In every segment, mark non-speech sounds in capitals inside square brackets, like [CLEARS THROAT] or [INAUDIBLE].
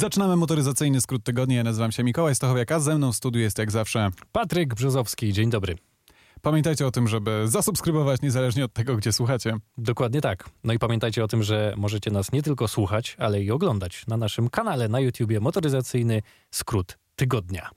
Zaczynamy motoryzacyjny skrót tygodnia. Ja nazywam się Mikołaj Stachowiak, a ze mną w studiu jest jak zawsze Patryk Brzozowski, dzień dobry. Pamiętajcie o tym, żeby zasubskrybować niezależnie od tego, gdzie słuchacie. Dokładnie tak. No i pamiętajcie o tym, że możecie nas nie tylko słuchać, ale i oglądać na naszym kanale na YouTubie Motoryzacyjny Skrót Tygodnia.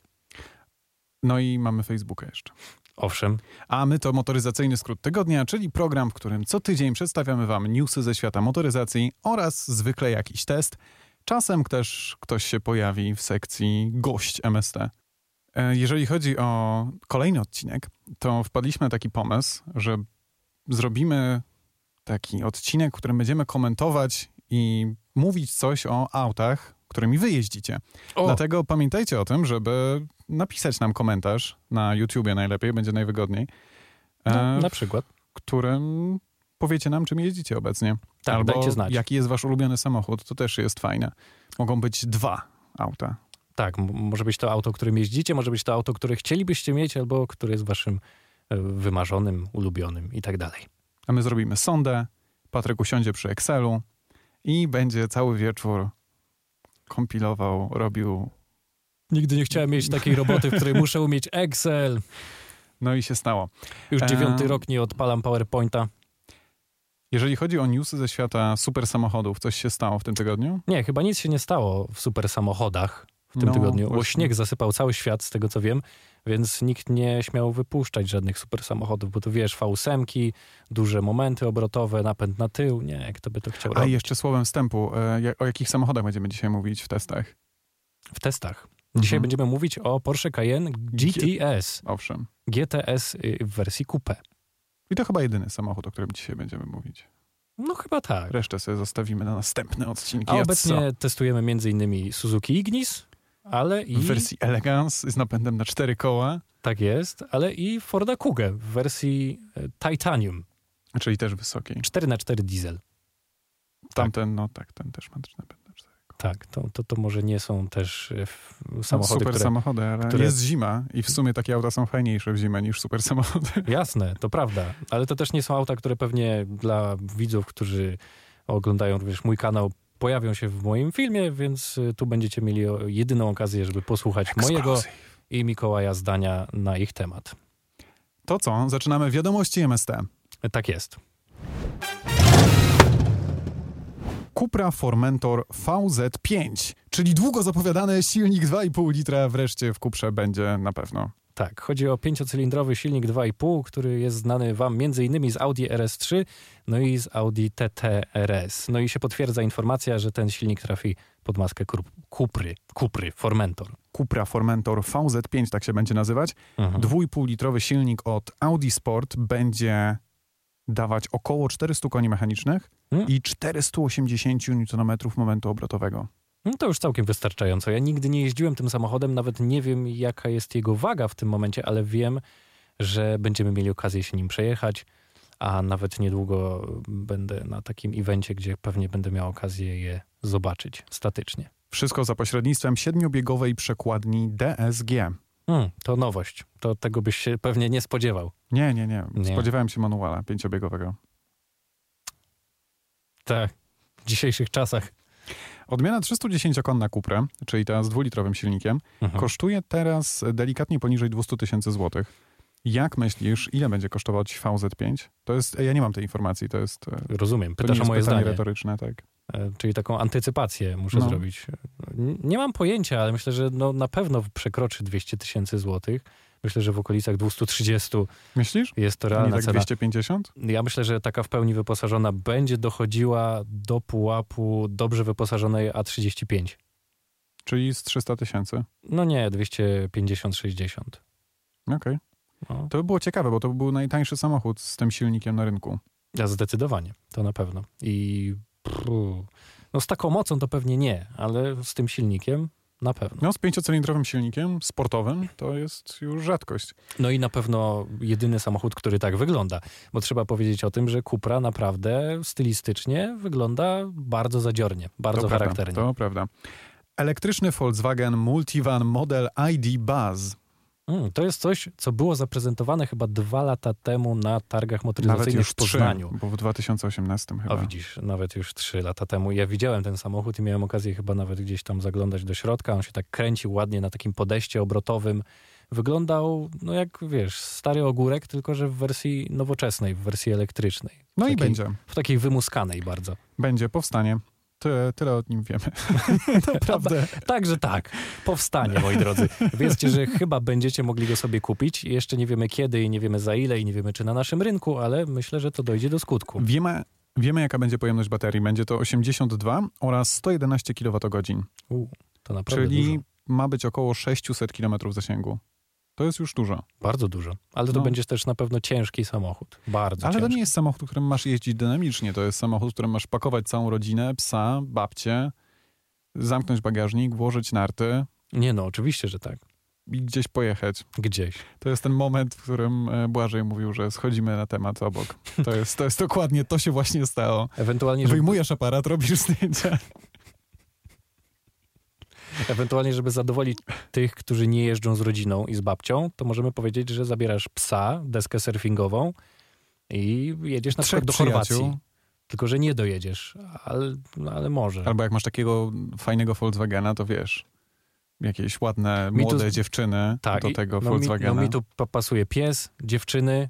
No i mamy Facebooka jeszcze. Owszem. A my to motoryzacyjny skrót tygodnia, czyli program, w którym co tydzień przedstawiamy wam newsy ze świata motoryzacji oraz zwykle jakiś test. Czasem też ktoś się pojawi w sekcji gość MST. E, jeżeli chodzi o kolejny odcinek, to wpadliśmy na taki pomysł, że zrobimy taki odcinek, w którym będziemy komentować i mówić coś o autach, którymi wy jeździcie. O. Dlatego pamiętajcie o tym, żeby napisać nam komentarz na YouTubie najlepiej, będzie najwygodniej, No, e, na przykład. którym powiecie nam, czym jeździcie obecnie. Tak, Albo dajcie znać. jaki jest wasz ulubiony samochód, to też jest fajne. Mogą być dwa auta. Tak, może być to auto, którym jeździcie, może być to auto, które chcielibyście mieć, albo które jest waszym e, wymarzonym, ulubionym i tak dalej. A my zrobimy sondę, Patryk usiądzie przy Excelu i będzie cały wieczór kompilował, robił. Nigdy nie chciałem mieć takiej roboty, w której muszę umieć Excel. No i się stało. Już Eee. dziewiąty rok nie odpalam PowerPointa. Jeżeli chodzi o newsy ze świata super samochodów, coś się stało w tym tygodniu? Nie, chyba nic się nie stało w super samochodach w tym No, tygodniu, bo właśnie. śnieg zasypał cały świat, z tego co wiem, więc nikt nie śmiał wypuszczać żadnych super samochodów, bo tu wiesz, V8, duże momenty obrotowe, napęd na tył, nie, kto by to chciał A robić. jeszcze słowem wstępu, e, o jakich samochodach będziemy dzisiaj mówić w testach? W testach. Dzisiaj Mhm. będziemy mówić o Porsche Cayenne GTS, Owszem. GTS y, w wersji coupe. I to chyba jedyny samochód, o którym dzisiaj będziemy mówić. No chyba tak. Resztę sobie zostawimy na następne odcinki. A co? obecnie testujemy m.in. Suzuki Ignis, ale i... w wersji Elegance z napędem na cztery koła, Tak jest, ale i Forda Kuga w wersji e, Titanium. czyli też wysokiej. 4x4 diesel. Tamten, no tak, ten też ma też napęd na. Tak, to, to, to może nie są też e, f- No, samochody, super które... samochody, ale które- jest zima i w sumie takie auta są fajniejsze w zimę niż super samochody. [LAUGHS] Jasne, to prawda, ale to też nie są auta, które pewnie dla widzów, którzy oglądają również mój kanał, pojawią się w moim filmie, więc e, tu będziecie mieli jedyną okazję, żeby posłuchać mojego Exclusive. i Mikołaja zdania na ich temat. To co? Zaczynamy wiadomości MST. E, Tak jest. Cupra Formentor VZ5, czyli długo zapowiadany silnik 2,5 litra wreszcie w Cuprze będzie na pewno. Tak, chodzi o pięciocylindrowy silnik 2,5, który jest znany wam m.in. z Audi RS3, no i z Audi TT RS. No i się potwierdza informacja, że ten silnik trafi pod maskę Kupry, Kupry, Formentor. Cupra Formentor VZ5, tak się będzie nazywać. Mhm. 2,5 litrowy silnik od Audi Sport będzie dawać około 400 koni mechanicznych Hmm. i 480 Nm momentu obrotowego. No to już całkiem wystarczająco. Ja nigdy nie jeździłem tym samochodem, nawet nie wiem jaka jest jego waga w tym momencie, ale wiem, że będziemy mieli okazję się nim przejechać, a nawet niedługo będę na takim evencie, gdzie pewnie będę miał okazję je zobaczyć statycznie. Wszystko za pośrednictwem siedmiobiegowej przekładni DSG. Hmm, to nowość. To tego byś się pewnie nie spodziewał. Nie, nie, nie. Nie. Spodziewałem się manuala pięciobiegowego. Tak, w dzisiejszych czasach. Odmiana 310-konna Cupra, czyli ta z dwulitrowym silnikiem, Mhm. kosztuje teraz delikatnie poniżej 200 tysięcy złotych. Jak myślisz, ile będzie kosztować VZ5? To jest, ja nie mam tej informacji, to jest, e, Rozumiem. to nie Pytasz o jest moje zdanie. retoryczne, tak? E, Czyli taką antycypację muszę No. zrobić. Nie mam pojęcia, ale myślę, że no, na pewno przekroczy 200 tysięcy złotych. Myślę, że w okolicach 230 Myślisz? jest to A nie realna tak cena. 250? Ja myślę, że taka w pełni wyposażona będzie dochodziła do pułapu dobrze wyposażonej A35. Czyli z 300 tysięcy. No nie, 250-60. Okej. No, To by było ciekawe, bo to był najtańszy samochód z tym silnikiem na rynku. ja zdecydowanie, to na pewno. I pru, no z taką mocą to pewnie nie, ale z tym silnikiem na pewno. No, z pięciocylindrowym silnikiem sportowym to jest już rzadkość. No i na pewno jedyny samochód, który tak wygląda, bo trzeba powiedzieć o tym, że Cupra naprawdę stylistycznie wygląda bardzo zadziornie, bardzo to charakternie. Prawda, to prawda. Elektryczny Volkswagen Multivan Model ID Buzz Mm, to jest coś, co było zaprezentowane chyba dwa lata temu na targach motoryzacyjnych w Poznaniu. trzy, bo w 2018 chyba. O widzisz, nawet już trzy lata temu. Ja widziałem ten samochód i miałem okazję chyba nawet gdzieś tam zaglądać do środka. On się tak kręcił ładnie na takim podejście obrotowym. Wyglądał, no jak wiesz, stary ogórek, tylko że w wersji nowoczesnej, w wersji elektrycznej. No i takiej- będzie. W takiej wymuskanej bardzo. Będzie, powstanie. Tyle, tyle o nim wiemy. [LAUGHS] Naprawdę. Także tak, powstanie, moi drodzy. Wiedzcie, że chyba będziecie mogli go sobie kupić. Jeszcze nie wiemy kiedy i nie wiemy za ile i nie wiemy czy na naszym rynku, ale myślę, że to dojdzie do skutku. Wiemy, wiemy, jaka będzie pojemność baterii. Będzie to 82 oraz 111 kWh, U, to naprawdę czyli dużo. ma być około 600 km zasięgu. To jest już dużo. Bardzo dużo. Ale to No. będzie też na pewno ciężki samochód. Bardzo Ale ciężki. to nie jest samochód, którym masz jeździć dynamicznie. To jest samochód, w którym masz pakować całą rodzinę, psa, babcię, zamknąć bagażnik, włożyć narty Nie no, oczywiście, że tak. i gdzieś pojechać. Gdzieś. To jest ten moment, w którym e, Błażej mówił, że schodzimy na temat obok. To jest, to jest dokładnie, to się właśnie stało. Ewentualnie żeby, Wyjmujesz aparat, robisz zdjęcia. Ewentualnie, żeby zadowolić tych, którzy nie jeżdżą z rodziną i z babcią, to możemy powiedzieć, że zabierasz psa, deskę surfingową i jedziesz na Trzech przykład do Chorwacji. przyjaciół. Tylko, że nie dojedziesz, ale, no, ale może. Albo jak masz takiego fajnego Volkswagena, to wiesz, jakieś ładne, Mi tu- młode dziewczyny do i- tego no, mi, Volkswagena. no mi tu pa- pasuje pies, dziewczyny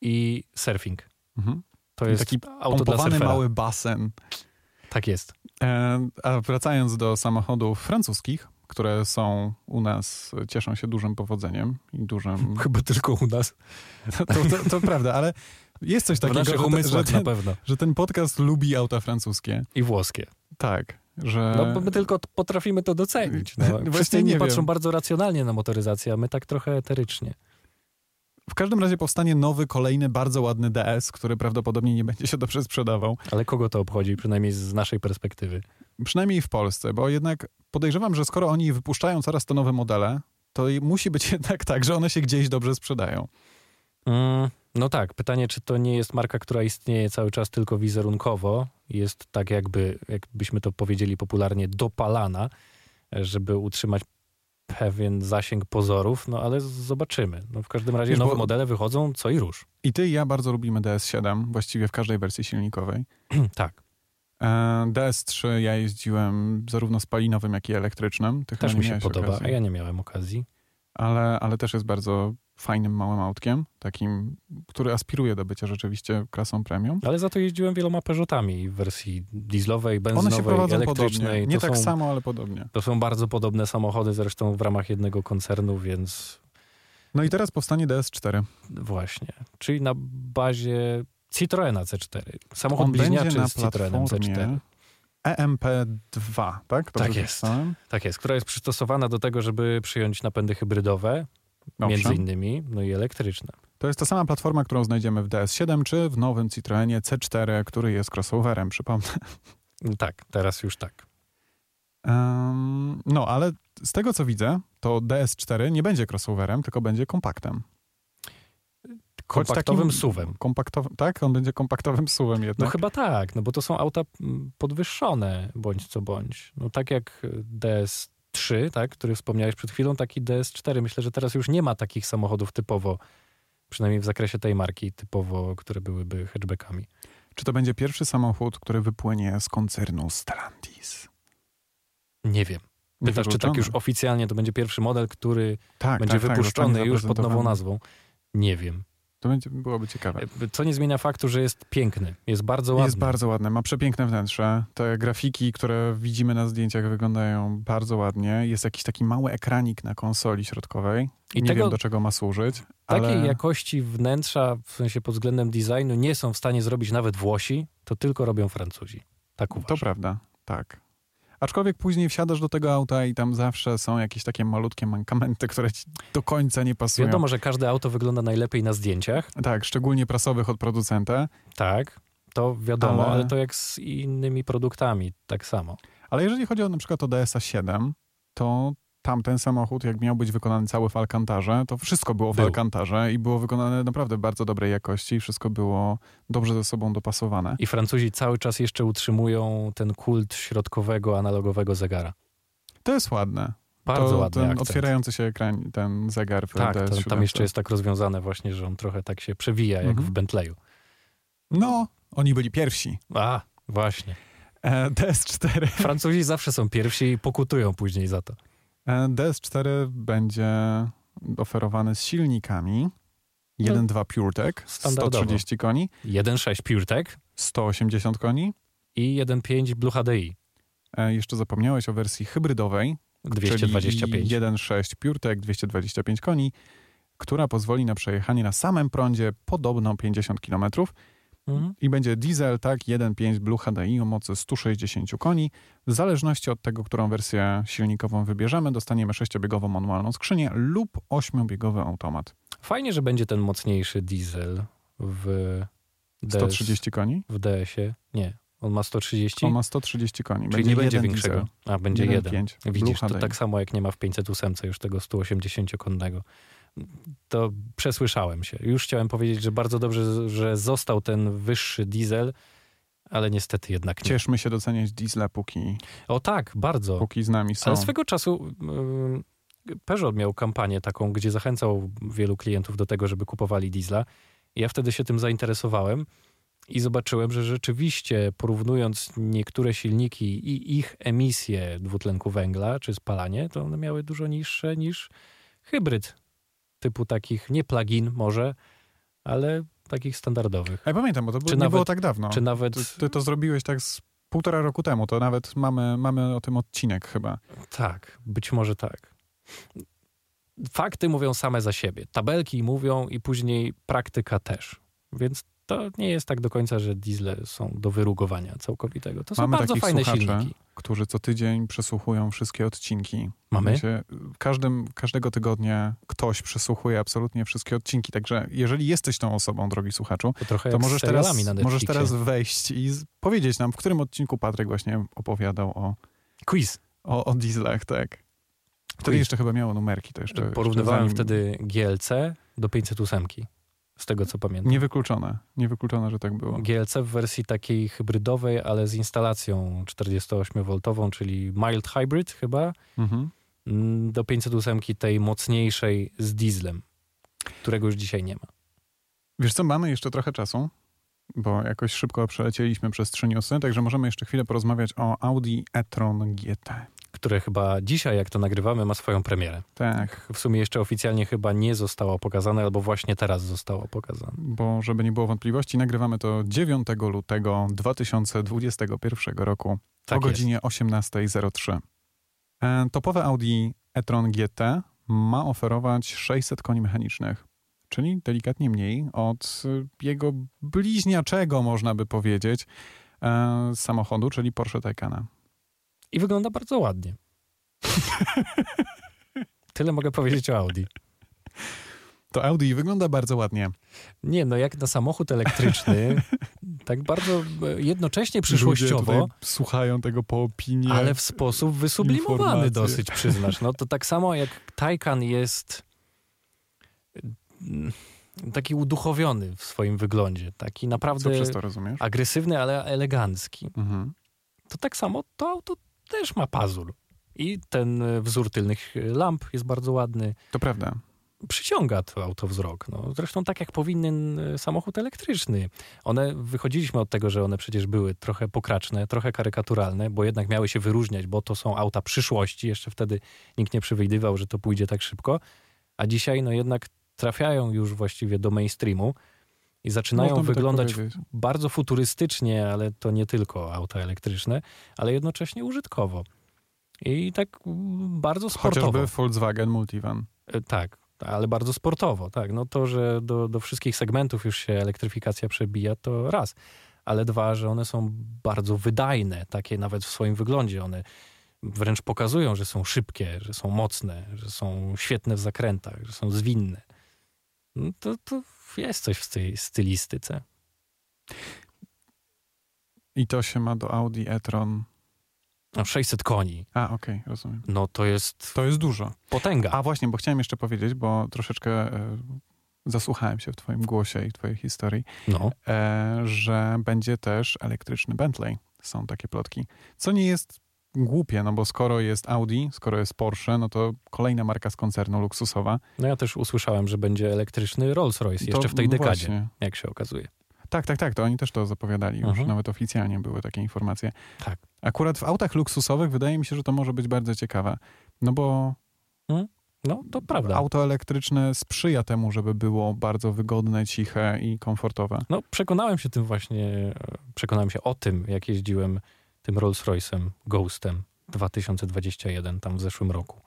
i surfing. Mhm. To jest taki auto Pompowany mały basen. Tak jest. A wracając do samochodów francuskich, które są u nas, cieszą się dużym powodzeniem i dużym... [LAUGHS] Chyba tylko u nas. To, to, to prawda, ale jest coś takiego, że, że, ten, pewno. że ten podcast lubi auta francuskie. I włoskie. Tak, że... No bo my tylko potrafimy to docenić. No. [LAUGHS] Właśnie Wszyscy nie patrzą bardzo racjonalnie na motoryzację, a my tak trochę eterycznie. W każdym razie powstanie nowy, kolejny, bardzo ładny DS, który prawdopodobnie nie będzie się dobrze sprzedawał. Ale kogo to obchodzi, przynajmniej z naszej perspektywy? Przynajmniej w Polsce, bo jednak podejrzewam, że skoro oni wypuszczają coraz to nowe modele, to musi być [LAUGHS] jednak tak, że one się gdzieś dobrze sprzedają. Mm, no tak, pytanie, czy to nie jest marka, która istnieje cały czas tylko wizerunkowo, jest tak jakby, jakbyśmy to powiedzieli popularnie, dopalana, żeby utrzymać pewien zasięg pozorów, no ale zobaczymy. No w każdym razie nowe modele wychodzą co i rusz. I ty i ja bardzo lubimy DS7, właściwie w każdej wersji silnikowej. [CLEARS THROAT] tak, E, DS3 ja jeździłem zarówno spalinowym, jak i elektrycznym. Ty też mi się podoba, okazji. a ja nie miałem okazji. ale, ale też jest bardzo fajnym małym autkiem, takim, który aspiruje do bycia rzeczywiście klasą premium. Ale za to jeździłem wieloma Peugeotami w wersji dieslowej, benzynowej, elektrycznej. podobnie. Nie to tak są, samo, ale podobnie. To są bardzo podobne samochody, zresztą w ramach jednego koncernu, więc No i teraz powstanie DS4. właśnie. Czyli na bazie Citroena C4. Samochód On bliźniaczy na z Citroenem C4. platformie EMP2, tak? Dobrze Tak jest. Tak jest, która jest przystosowana do tego, żeby przyjąć napędy hybrydowe, Owszem. między innymi, no i elektryczne. To jest ta sama platforma, którą znajdziemy w DS7 czy w nowym Citroenie C4, który jest crossoverem, przypomnę. Tak, teraz już tak. Em, no, ale z tego co widzę, to DS4 nie będzie crossoverem, tylko będzie kompaktem. Kompaktowym takim- suwem. Kompaktowym, tak? On będzie kompaktowym suwem No jednak. chyba tak, no bo to są auta mm, podwyższone, bądź co bądź. No tak jak DS3, tak, który wspomniałeś przed chwilą, taki DS4. Myślę, że teraz już nie ma takich samochodów typowo, przynajmniej w zakresie tej marki, typowo, które byłyby hatchbackami. Czy to będzie pierwszy samochód, który wypłynie z koncernu Stellantis? Nie wiem. Pytasz, czy tak już oficjalnie to będzie pierwszy model, który tak, będzie tak, tak, wypuszczony zostanie już pod nową nazwą? Nie wiem. To będzie, byłoby ciekawe. Co nie zmienia faktu, że jest piękny. Jest bardzo ładny. Jest bardzo ładny, ma przepiękne wnętrze. Te grafiki, które widzimy na zdjęciach wyglądają bardzo ładnie. Jest jakiś taki mały ekranik na konsoli środkowej. I nie tego- wiem, do czego ma służyć. Takiej ale... jakości wnętrza, w sensie pod względem designu, nie są w stanie zrobić nawet Włosi, to tylko robią Francuzi. Tak To uważam. prawda, tak. Aczkolwiek później wsiadasz do tego auta i tam zawsze są jakieś takie malutkie mankamenty, które ci do końca nie pasują. Wiadomo, że każde auto wygląda najlepiej na zdjęciach, Tak, szczególnie prasowych od producenta. tak, to wiadomo, Ale- ale... to jak z innymi produktami, tak samo. Ale jeżeli chodzi o na przykład o DSA 7, to tamten samochód, jak miał być wykonany cały w Alcantarze, to wszystko było w Był. Alcantarze i było wykonane naprawdę bardzo dobrej jakości i wszystko było dobrze ze sobą dopasowane. I Francuzi cały czas jeszcze utrzymują ten kult środkowego, analogowego zegara. To jest ładne. Bardzo to ładny ten akcent. otwierający się ekran, ten zegar w Tak, to, DS7. tam jeszcze jest tak rozwiązane właśnie, że on trochę tak się przewija, jak Mhm. w Bentleyu. No, oni byli pierwsi. A, właśnie. E, DS4. Francuzi zawsze są pierwsi i pokutują później za to. E, DS4 będzie oferowany z silnikami 1.2 PureTech, No, standardowo. 130 koni, 1.6 PureTech 180 koni. i 1.5 Blue HDI. E, jeszcze zapomniałeś o wersji hybrydowej, 225. czyli 1.6 PureTech, 225 koni, która pozwoli na przejechanie na samym prądzie podobno 50 km Mhm. i będzie diesel, tak, 1.5 Blue HDI o mocy 160 koni. W zależności od tego, którą wersję silnikową wybierzemy, dostaniemy sześciobiegową manualną skrzynię lub ośmiobiegowy automat. Fajnie, że będzie ten mocniejszy diesel w DS, 130 koni? w DS-ie. Nie, on ma 130, On ma 130 koni. czyli nie będzie większego. diesel. A, będzie jeden. 1.5 Blue Widzisz, to tak samo jak nie ma w 508 już tego 180-konnego. To przesłyszałem się. Już chciałem powiedzieć, że bardzo dobrze, że został ten wyższy diesel, ale niestety jednak nie. Cieszmy się doceniać diesla, póki, O tak, bardzo. póki z nami są. Ale swego czasu Peugeot miał kampanię taką, gdzie zachęcał wielu klientów do tego, żeby kupowali diesla. Ja wtedy się tym zainteresowałem i zobaczyłem, że rzeczywiście porównując niektóre silniki i ich emisje dwutlenku węgla czy spalanie, to one miały dużo niższe niż hybryd typu takich, nie plug-in może, ale takich standardowych. Ja pamiętam, bo to było, Czy nie nawet- było tak dawno. Czy nawet... Ty, ty to zrobiłeś tak z półtora roku temu, to nawet mamy, mamy o tym odcinek chyba. Tak, być może tak. Fakty mówią same za siebie. Tabelki mówią i później praktyka też. Więc to nie jest tak do końca, że diesle są do wyrugowania całkowitego. To są Mamy bardzo fajne słuchaczy. silniki. Którzy co tydzień przesłuchują wszystkie odcinki. Mamy? W sensie, każdym, każdego tygodnia ktoś przesłuchuje absolutnie wszystkie odcinki, także jeżeli jesteś tą osobą, drogi słuchaczu, To to możesz teraz, możesz teraz wejść i powiedzieć nam, w którym odcinku Patryk właśnie opowiadał o, Quiz. o, o dieslach, tak. Wtedy Quiz. jeszcze chyba miało numerki. To jeszcze, Porównywałem wtedy GLC do 508. Z tego co pamiętam. Niewykluczone, niewykluczone, że tak było. GLC w wersji takiej hybrydowej, ale z instalacją 48V, czyli mild hybrid chyba, Mhm. mm, do 508 tej mocniejszej z dieslem, którego już dzisiaj nie ma. Wiesz co, mamy jeszcze trochę czasu, bo jakoś szybko przelecieliśmy przez trzy newsy, także możemy jeszcze chwilę porozmawiać o Audi e-tron GT. Które chyba dzisiaj, jak to nagrywamy, ma swoją premierę. Tak, W sumie jeszcze oficjalnie chyba nie zostało pokazane, albo właśnie teraz zostało pokazane. bo żeby nie było wątpliwości, nagrywamy to 9 lutego 2021 roku Tak o godzinie 18.03. E, Topowe Audi e-tron GT ma oferować 600 koni mechanicznych, czyli delikatnie mniej od jego bliźniaczego, można by powiedzieć, e, samochodu, czyli Porsche Taycana. I wygląda bardzo ładnie. [LAUGHS] Tyle mogę powiedzieć o Audi. To Audi wygląda bardzo ładnie. Nie, no jak na samochód elektryczny, [LAUGHS] tak bardzo e, jednocześnie przyszłościowo, słuchają tego po opinii. ale w sposób wysublimowany informacje. dosyć, przyznasz. No to tak samo jak Taycan jest mm, taki uduchowiony w swoim wyglądzie, taki naprawdę agresywny, ale elegancki. Mhm. to tak samo to auto też ma pazur. I ten e, wzór tylnych e, lamp jest bardzo ładny. To prawda. Przyciąga to auto wzrok. No, zresztą tak jak powinien e, samochód elektryczny. One, wychodziliśmy od tego, że one przecież były trochę pokraczne, trochę karykaturalne, bo jednak miały się wyróżniać, bo to są auta przyszłości. Jeszcze wtedy nikt nie przewidywał, że to pójdzie tak szybko. A dzisiaj no jednak trafiają już właściwie do mainstreamu i zaczynają Można by tak wyglądać powiedzieć. bardzo futurystycznie, ale to nie tylko auta elektryczne, ale jednocześnie użytkowo. I tak mm, bardzo sportowo. Chociażby Volkswagen Multivan. E, Tak, ale bardzo sportowo. Tak, no to, że do, do wszystkich segmentów już się elektryfikacja przebija, to raz. Ale dwa, że one są bardzo wydajne, takie nawet w swoim wyglądzie. One wręcz pokazują, że są szybkie, że są mocne, że są świetne w zakrętach, że są zwinne. No to, to jest coś w tej stylistyce. I to się ma do Audi e-tron. No 600 koni, A, okej, rozumiem. no to jest To jest dużo. potęga. A właśnie, bo chciałem jeszcze powiedzieć, bo troszeczkę e, zasłuchałem się w twoim głosie i twojej historii, No, e, że będzie też elektryczny Bentley. Są takie plotki. Co nie jest głupie, no bo skoro jest Audi, skoro jest Porsche, no to kolejna marka z koncernu luksusowa. No ja też usłyszałem, że będzie elektryczny Rolls-Royce jeszcze w tej no dekadzie, właśnie. jak się okazuje. Tak, tak, tak, to oni też to zapowiadali, już Mhm. nawet oficjalnie były takie informacje. Tak. Akurat w autach luksusowych wydaje mi się, że to może być bardzo ciekawe, no bo No, to prawda. auto elektryczne sprzyja temu, żeby było bardzo wygodne, ciche i komfortowe. No, przekonałem się tym właśnie, e, przekonałem się o tym, jak jeździłem tym Rolls-Royce'em, Ghostem 2021, tam w zeszłym roku.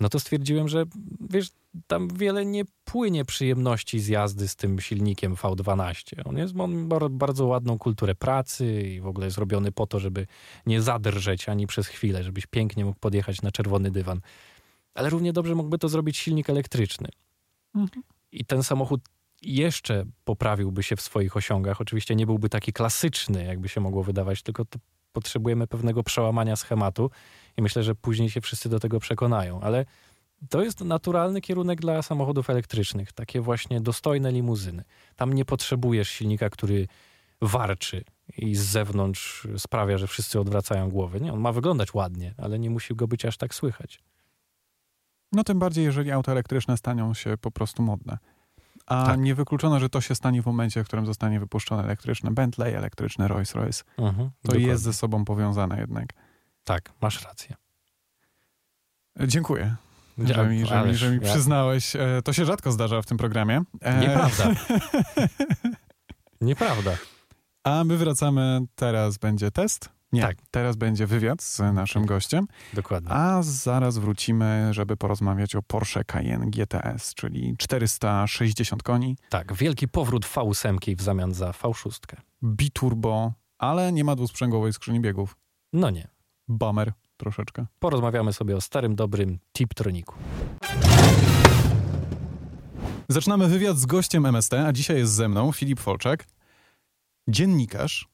No to stwierdziłem, że wiesz, tam wiele nie płynie przyjemności z jazdy z tym silnikiem V12. On jest on ma bardzo ładną kulturę pracy i w ogóle jest robiony po to, żeby nie zadrżeć ani przez chwilę, żebyś pięknie mógł podjechać na czerwony dywan. Ale równie dobrze mógłby to zrobić silnik elektryczny. Mhm. I ten samochód jeszcze poprawiłby się w swoich osiągach. Oczywiście nie byłby taki klasyczny, jakby się mogło wydawać, tylko to potrzebujemy pewnego przełamania schematu i myślę, że później się wszyscy do tego przekonają. Ale to jest naturalny kierunek dla samochodów elektrycznych, takie właśnie dostojne limuzyny. Tam nie potrzebujesz silnika, który warczy i z zewnątrz sprawia, że wszyscy odwracają głowy. Nie, on ma wyglądać ładnie, ale nie musi go być aż tak słychać. No tym bardziej, jeżeli auta elektryczne staną się po prostu modne. A Tak. niewykluczone, że to się stanie w momencie, w którym zostanie wypuszczone elektryczne Bentley, elektryczne Rolls-Royce. Mhm, To dokładnie. jest ze sobą powiązane jednak. Tak, masz rację. E, Dziękuję, że mi, że mi, że mi przyznałeś. E, To się rzadko zdarza w tym programie. E, Nieprawda. [LAUGHS] Nieprawda. A my wracamy, teraz będzie test. Nie, Tak. teraz będzie wywiad z naszym gościem, Dokładnie. a zaraz wrócimy, żeby porozmawiać o Porsche Cayenne GTS, czyli 460 koni, Tak, wielki powrót V8 w zamian za V6. biturbo, ale nie ma dwusprzęgłowej skrzyni biegów. No nie. Bummer troszeczkę. Porozmawiamy sobie o starym, dobrym Tiptroniku. Zaczynamy wywiad z gościem MST, a dzisiaj jest ze mną Filip Folczak, dziennikarz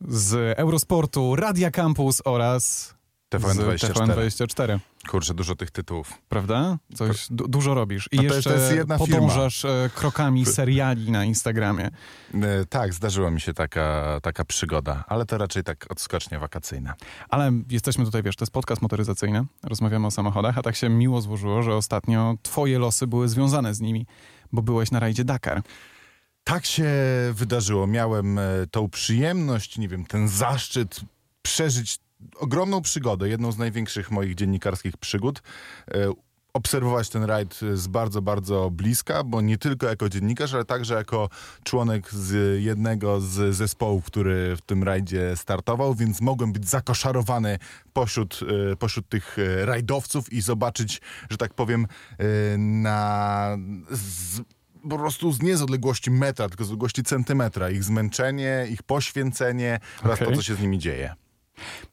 z Eurosportu, Radia Campus oraz z TVN24. TVN24. Kurczę, dużo tych tytułów. Prawda? Coś du- dużo robisz. I No jeszcze to jest jedna podążasz e, krokami seriali na Instagramie. E, tak, zdarzyła mi się taka, taka przygoda, ale to raczej tak odskocznie wakacyjna. Ale jesteśmy tutaj, wiesz, to jest podcast motoryzacyjny, rozmawiamy o samochodach, a tak się miło złożyło, że ostatnio twoje losy były związane z nimi, bo byłeś na rajdzie Dakar. Tak się wydarzyło. Miałem e, tą przyjemność, nie wiem, ten zaszczyt przeżyć ogromną przygodę, jedną z największych moich dziennikarskich przygód. E, Obserwować ten rajd z bardzo, bardzo bliska, bo nie tylko jako dziennikarz, ale także jako członek z jednego z zespołów, który w tym rajdzie startował, więc mogłem być zakoszarowany pośród, e, pośród tych rajdowców i zobaczyć, że tak powiem, na po prostu z nie z odległości metra, tylko z odległości centymetra. Ich zmęczenie, ich poświęcenie oraz Okej. to, co się z nimi dzieje.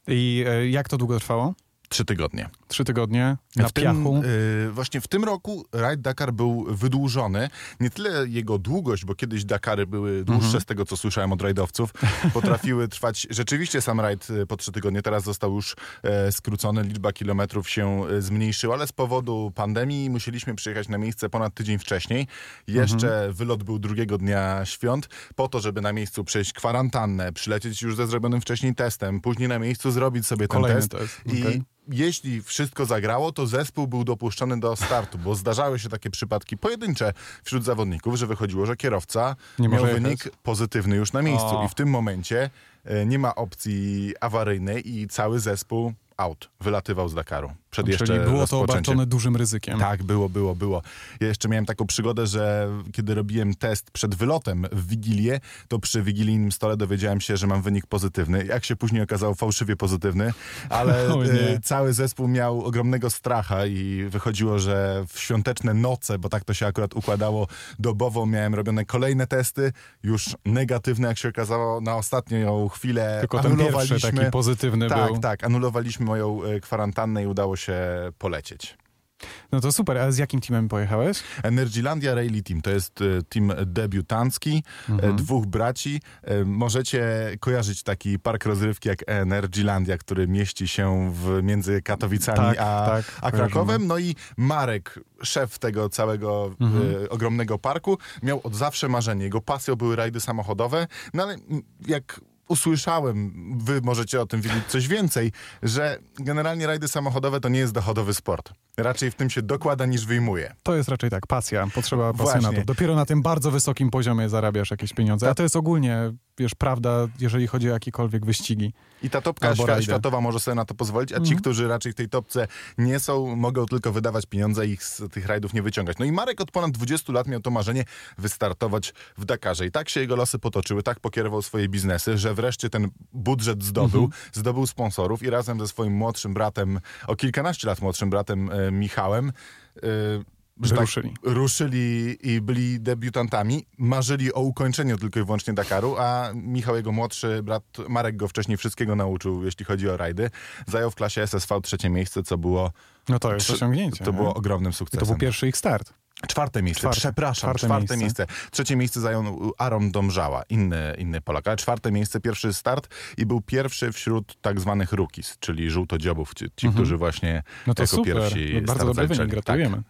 I e, jak to długo trwało? Trzy tygodnie. Trzy tygodnie na w tym, piachu. y, właśnie w tym roku Rajd Dakar był wydłużony. Nie tyle jego długość, bo kiedyś Dakary były dłuższe, Mhm. z tego co słyszałem od rajdowców. [LAUGHS] Potrafiły trwać, rzeczywiście sam rajd y, po trzy tygodnie, teraz został już e, skrócony, liczba kilometrów się e, zmniejszyła, ale z powodu pandemii musieliśmy przyjechać na miejsce ponad tydzień wcześniej. Jeszcze Mhm. wylot był drugiego dnia świąt, po to, żeby na miejscu przejść kwarantannę, przylecieć już ze zrobionym wcześniej testem, później na miejscu zrobić sobie ten test. test. I okej. jeśli wszystko zagrało, to zespół był dopuszczony do startu, bo zdarzały się takie przypadki pojedyncze wśród zawodników, że wychodziło, że kierowca Nie miał wynik jechać. pozytywny już na miejscu O. i w tym momencie e, nie ma opcji awaryjnej i cały zespół out wylatywał z Dakaru. Przed jeszcze Czyli było to obarczone dużym ryzykiem. Tak, było, było, było. Ja jeszcze miałem taką przygodę, że kiedy robiłem test przed wylotem w Wigilię, to przy wigilijnym stole dowiedziałem się, że mam wynik pozytywny. Jak się później okazało, fałszywie pozytywny, ale [LAUGHS] e, cały zespół miał ogromnego stracha i wychodziło, że w świąteczne noce, bo tak to się akurat układało dobowo, miałem robione kolejne testy, już negatywne, jak się okazało, na ostatnią chwilę Tylko ten pierwszy anulowaliśmy. taki pozytywny tak, był. tak, anulowaliśmy moją e, kwarantannę i udało się polecieć. No to super, a z jakim teamem pojechałeś? Energylandia Rally Team to jest e, team debiutancki, Mhm. e, dwóch braci. E, Możecie kojarzyć taki park rozrywki jak Energylandia, który mieści się w, między Katowicami Tak, a, tak, a. Krakowem. No i Marek, szef tego całego Mhm. ogromnego parku, miał od zawsze marzenie. Jego pasją były rajdy samochodowe, no ale jak usłyszałem, wy możecie o tym wiedzieć coś więcej, że generalnie rajdy samochodowe to nie jest dochodowy sport. Raczej w tym się dokłada niż wyjmuje. To jest raczej tak, pasja, potrzeba pasjonatów. Dopiero na tym bardzo wysokim poziomie zarabiasz jakieś pieniądze. A to jest ogólnie, wiesz, prawda, jeżeli chodzi o jakiekolwiek wyścigi. I ta topka Albo świ- rajdy. światowa może sobie na to pozwolić, a ci, Mhm. którzy raczej w tej topce nie są, mogą tylko wydawać pieniądze i ich z tych rajdów nie wyciągać. No i Marek od ponad 20 lat miał to marzenie wystartować w Dakarze. I tak się jego losy potoczyły, tak pokierował swoje biznesy, że wreszcie ten budżet zdobył, Mhm. zdobył sponsorów i razem ze swoim młodszym bratem, o kilkanaście lat młodszym bratem e, Michałem, e, że tak Ruszyli. ruszyli i byli debiutantami, marzyli o ukończeniu tylko i wyłącznie Dakaru, a Michał, jego młodszy brat Marek go wcześniej wszystkiego nauczył, jeśli chodzi o rajdy. Zajął w klasie SSV trzecie miejsce, co było, No to jest osiągnięcie. to nie? było ogromnym I sukcesem. to był pierwszy ich start. Czwarte miejsce, Czwarte. przepraszam, Czwarte czwarte, miejsce. miejsce. Trzecie miejsce zajął Aaron Domżała, inny, inny Polak, ale czwarte miejsce, pierwszy start i był pierwszy wśród tak zwanych rookies, czyli żółtodziobów, ci, ci Mhm. którzy właśnie No to jako super. pierwsi Bardzo start dobry wynik, gratulujemy.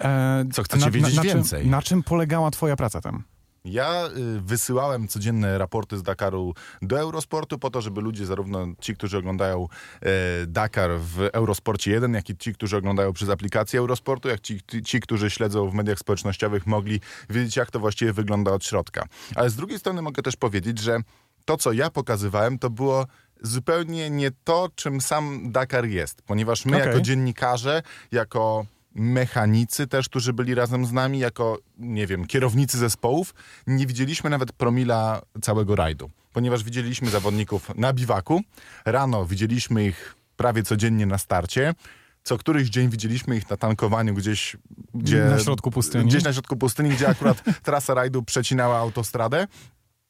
E, Co chcecie na, wiedzieć na, na więcej? Czym, na czym polegała twoja praca tam? Ja y, wysyłałem codzienne raporty z Dakaru do Eurosportu po to, żeby ludzie, zarówno ci, którzy oglądają e, Dakar w Eurosporcie 1, jak i ci, którzy oglądają przez aplikację Eurosportu, jak ci, ci, którzy śledzą w mediach społecznościowych, mogli wiedzieć, jak to właściwie wygląda od środka. Ale z drugiej strony mogę też powiedzieć, że to, co ja pokazywałem, to było zupełnie nie to, czym sam Dakar jest, ponieważ my Okej. jako dziennikarze, jako mechanicy też, którzy byli razem z nami, jako, nie wiem, kierownicy zespołów, nie widzieliśmy nawet promila całego rajdu, ponieważ widzieliśmy zawodników na biwaku, rano widzieliśmy ich prawie codziennie na starcie, co któryś dzień widzieliśmy ich na tankowaniu gdzieś, gdzie... Na środku pustyni? Gdzieś na środku pustyni, gdzie akurat [LAUGHS] trasa rajdu przecinała autostradę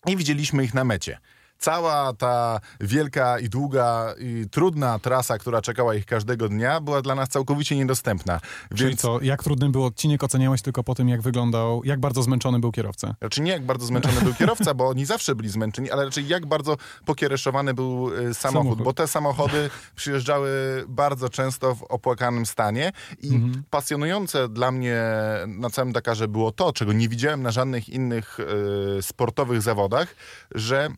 i widzieliśmy ich na mecie. Cała ta wielka i długa i trudna trasa, która czekała ich każdego dnia, była dla nas całkowicie niedostępna. Czyli Więc co, jak trudny był odcinek, oceniałeś tylko po tym, jak wyglądał, jak bardzo zmęczony był kierowca. Raczej nie jak bardzo zmęczony był kierowca, bo oni zawsze byli zmęczeni, ale raczej jak bardzo pokiereszowany był y, samochód, Samochód. bo te samochody przyjeżdżały bardzo często w opłakanym stanie i Mhm. pasjonujące dla mnie na całym Dakarze było to, czego nie widziałem na żadnych innych y, sportowych zawodach, że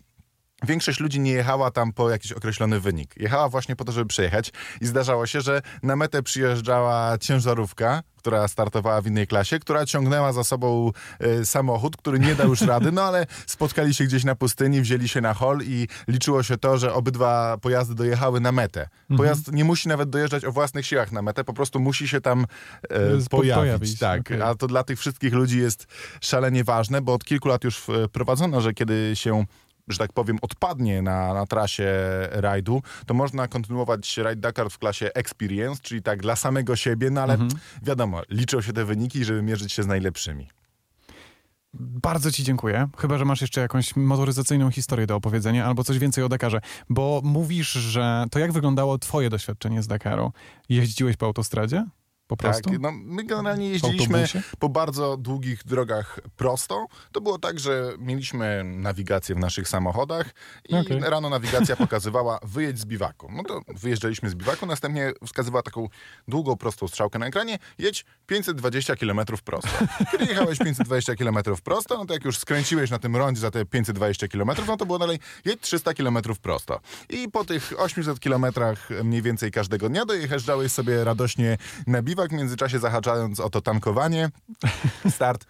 Większość ludzi nie jechała tam po jakiś określony wynik. Jechała właśnie po to, żeby przejechać i zdarzało się, że na metę przyjeżdżała ciężarówka, która startowała w innej klasie, która ciągnęła za sobą e, samochód, który nie dał już rady, no ale spotkali się gdzieś na pustyni, wzięli się na hol i liczyło się to, że obydwa pojazdy dojechały na metę. Pojazd nie musi nawet dojeżdżać o własnych siłach na metę, po prostu musi się tam e, Spo- pojawić. pojawić, Tak, okej. a to dla tych wszystkich ludzi jest szalenie ważne, bo od kilku lat już e, wprowadzono, że kiedy się że tak powiem, odpadnie na, na trasie rajdu, to można kontynuować rajd Dakar w klasie Experience, czyli tak dla samego siebie, no ale wiadomo, liczą się te wyniki, żeby mierzyć się z najlepszymi. Bardzo ci dziękuję. Chyba, że masz jeszcze jakąś motoryzacyjną historię do opowiedzenia albo coś więcej o Dakarze. Bo mówisz, że to jak wyglądało twoje doświadczenie z Dakaru? Jeździłeś po autostradzie? Po prostu? Tak, no, my generalnie jeździliśmy po bardzo długich drogach prosto. To było tak, że mieliśmy nawigację w naszych samochodach i Okej. rano nawigacja [LAUGHS] pokazywała wyjedź z biwaku. No to wyjeżdżaliśmy z biwaku, następnie wskazywała taką długą, prostą strzałkę na ekranie, jedź 520 km prosto. Kiedy jechałeś 520 km prosto, no to jak już skręciłeś na tym rondzie za te 520 km, no to było dalej jedź 300 km prosto. I po tych 800 km mniej więcej każdego dnia dojeżdżałeś sobie radośnie na biwak, w międzyczasie zahaczając o to tankowanie, [LAUGHS] start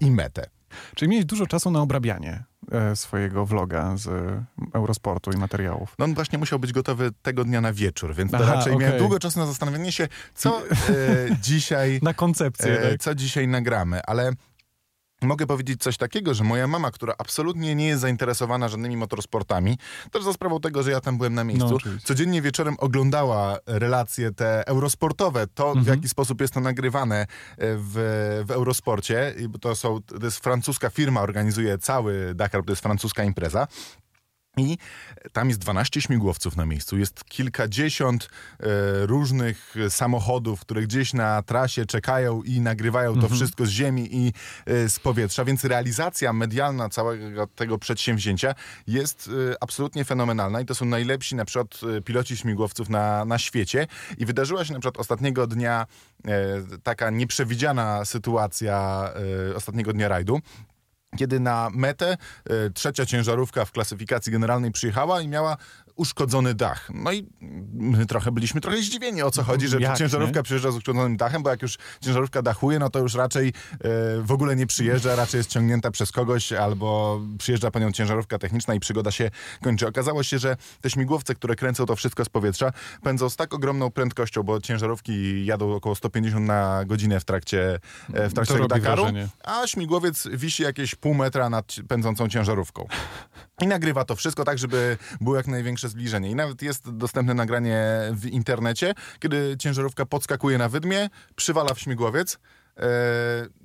i metę. Czyli miałeś dużo czasu na obrabianie e, swojego vloga z e, Eurosportu i materiałów. No on właśnie musiał być gotowy tego dnia na wieczór, więc to Aha, raczej okej. miałem długo czasu na zastanowienie się, co [LAUGHS] e, dzisiaj Na koncepcję, e, tak. co dzisiaj nagramy, ale mogę powiedzieć coś takiego, że moja mama, która absolutnie nie jest zainteresowana żadnymi motorsportami, też za sprawą tego, że ja tam byłem na miejscu, No, codziennie wieczorem oglądała relacje te eurosportowe, to w Mhm. jaki sposób jest to nagrywane e, w, w Eurosporcie, to, są, to jest francuska firma, organizuje cały Dakar, to jest francuska impreza. I tam jest 12 śmigłowców na miejscu, jest kilkadziesiąt e, różnych samochodów, które gdzieś na trasie czekają i nagrywają to wszystko z ziemi i e, z powietrza, więc realizacja medialna całego tego przedsięwzięcia jest e, absolutnie fenomenalna i to są najlepsi na przykład e, piloci śmigłowców na, na świecie. I wydarzyła się na przykład ostatniego dnia e, taka nieprzewidziana sytuacja e, ostatniego dnia rajdu, kiedy na metę y, trzecia ciężarówka w klasyfikacji generalnej przyjechała i miała uszkodzony dach. No i my trochę byliśmy trochę zdziwieni, o co chodzi, że Jak, ciężarówka nie? przyjeżdża z uszkodzonym dachem, bo jak już ciężarówka dachuje, no to już raczej e, w ogóle nie przyjeżdża, raczej jest ciągnięta przez kogoś, albo przyjeżdża po nią ciężarówka techniczna i przygoda się kończy. Okazało się, że te śmigłowce, które kręcą to wszystko z powietrza, pędzą z tak ogromną prędkością, bo ciężarówki jadą około 150 na godzinę w trakcie, e, w trakcie Dakaru, wrażenie. a śmigłowiec wisi jakieś pół metra nad pędzącą ciężarówką. I nagrywa to wszystko tak, żeby było jak największe zbliżenie. I nawet jest dostępne nagranie w internecie, kiedy ciężarówka podskakuje na wydmie, przywala w śmigłowiec. E,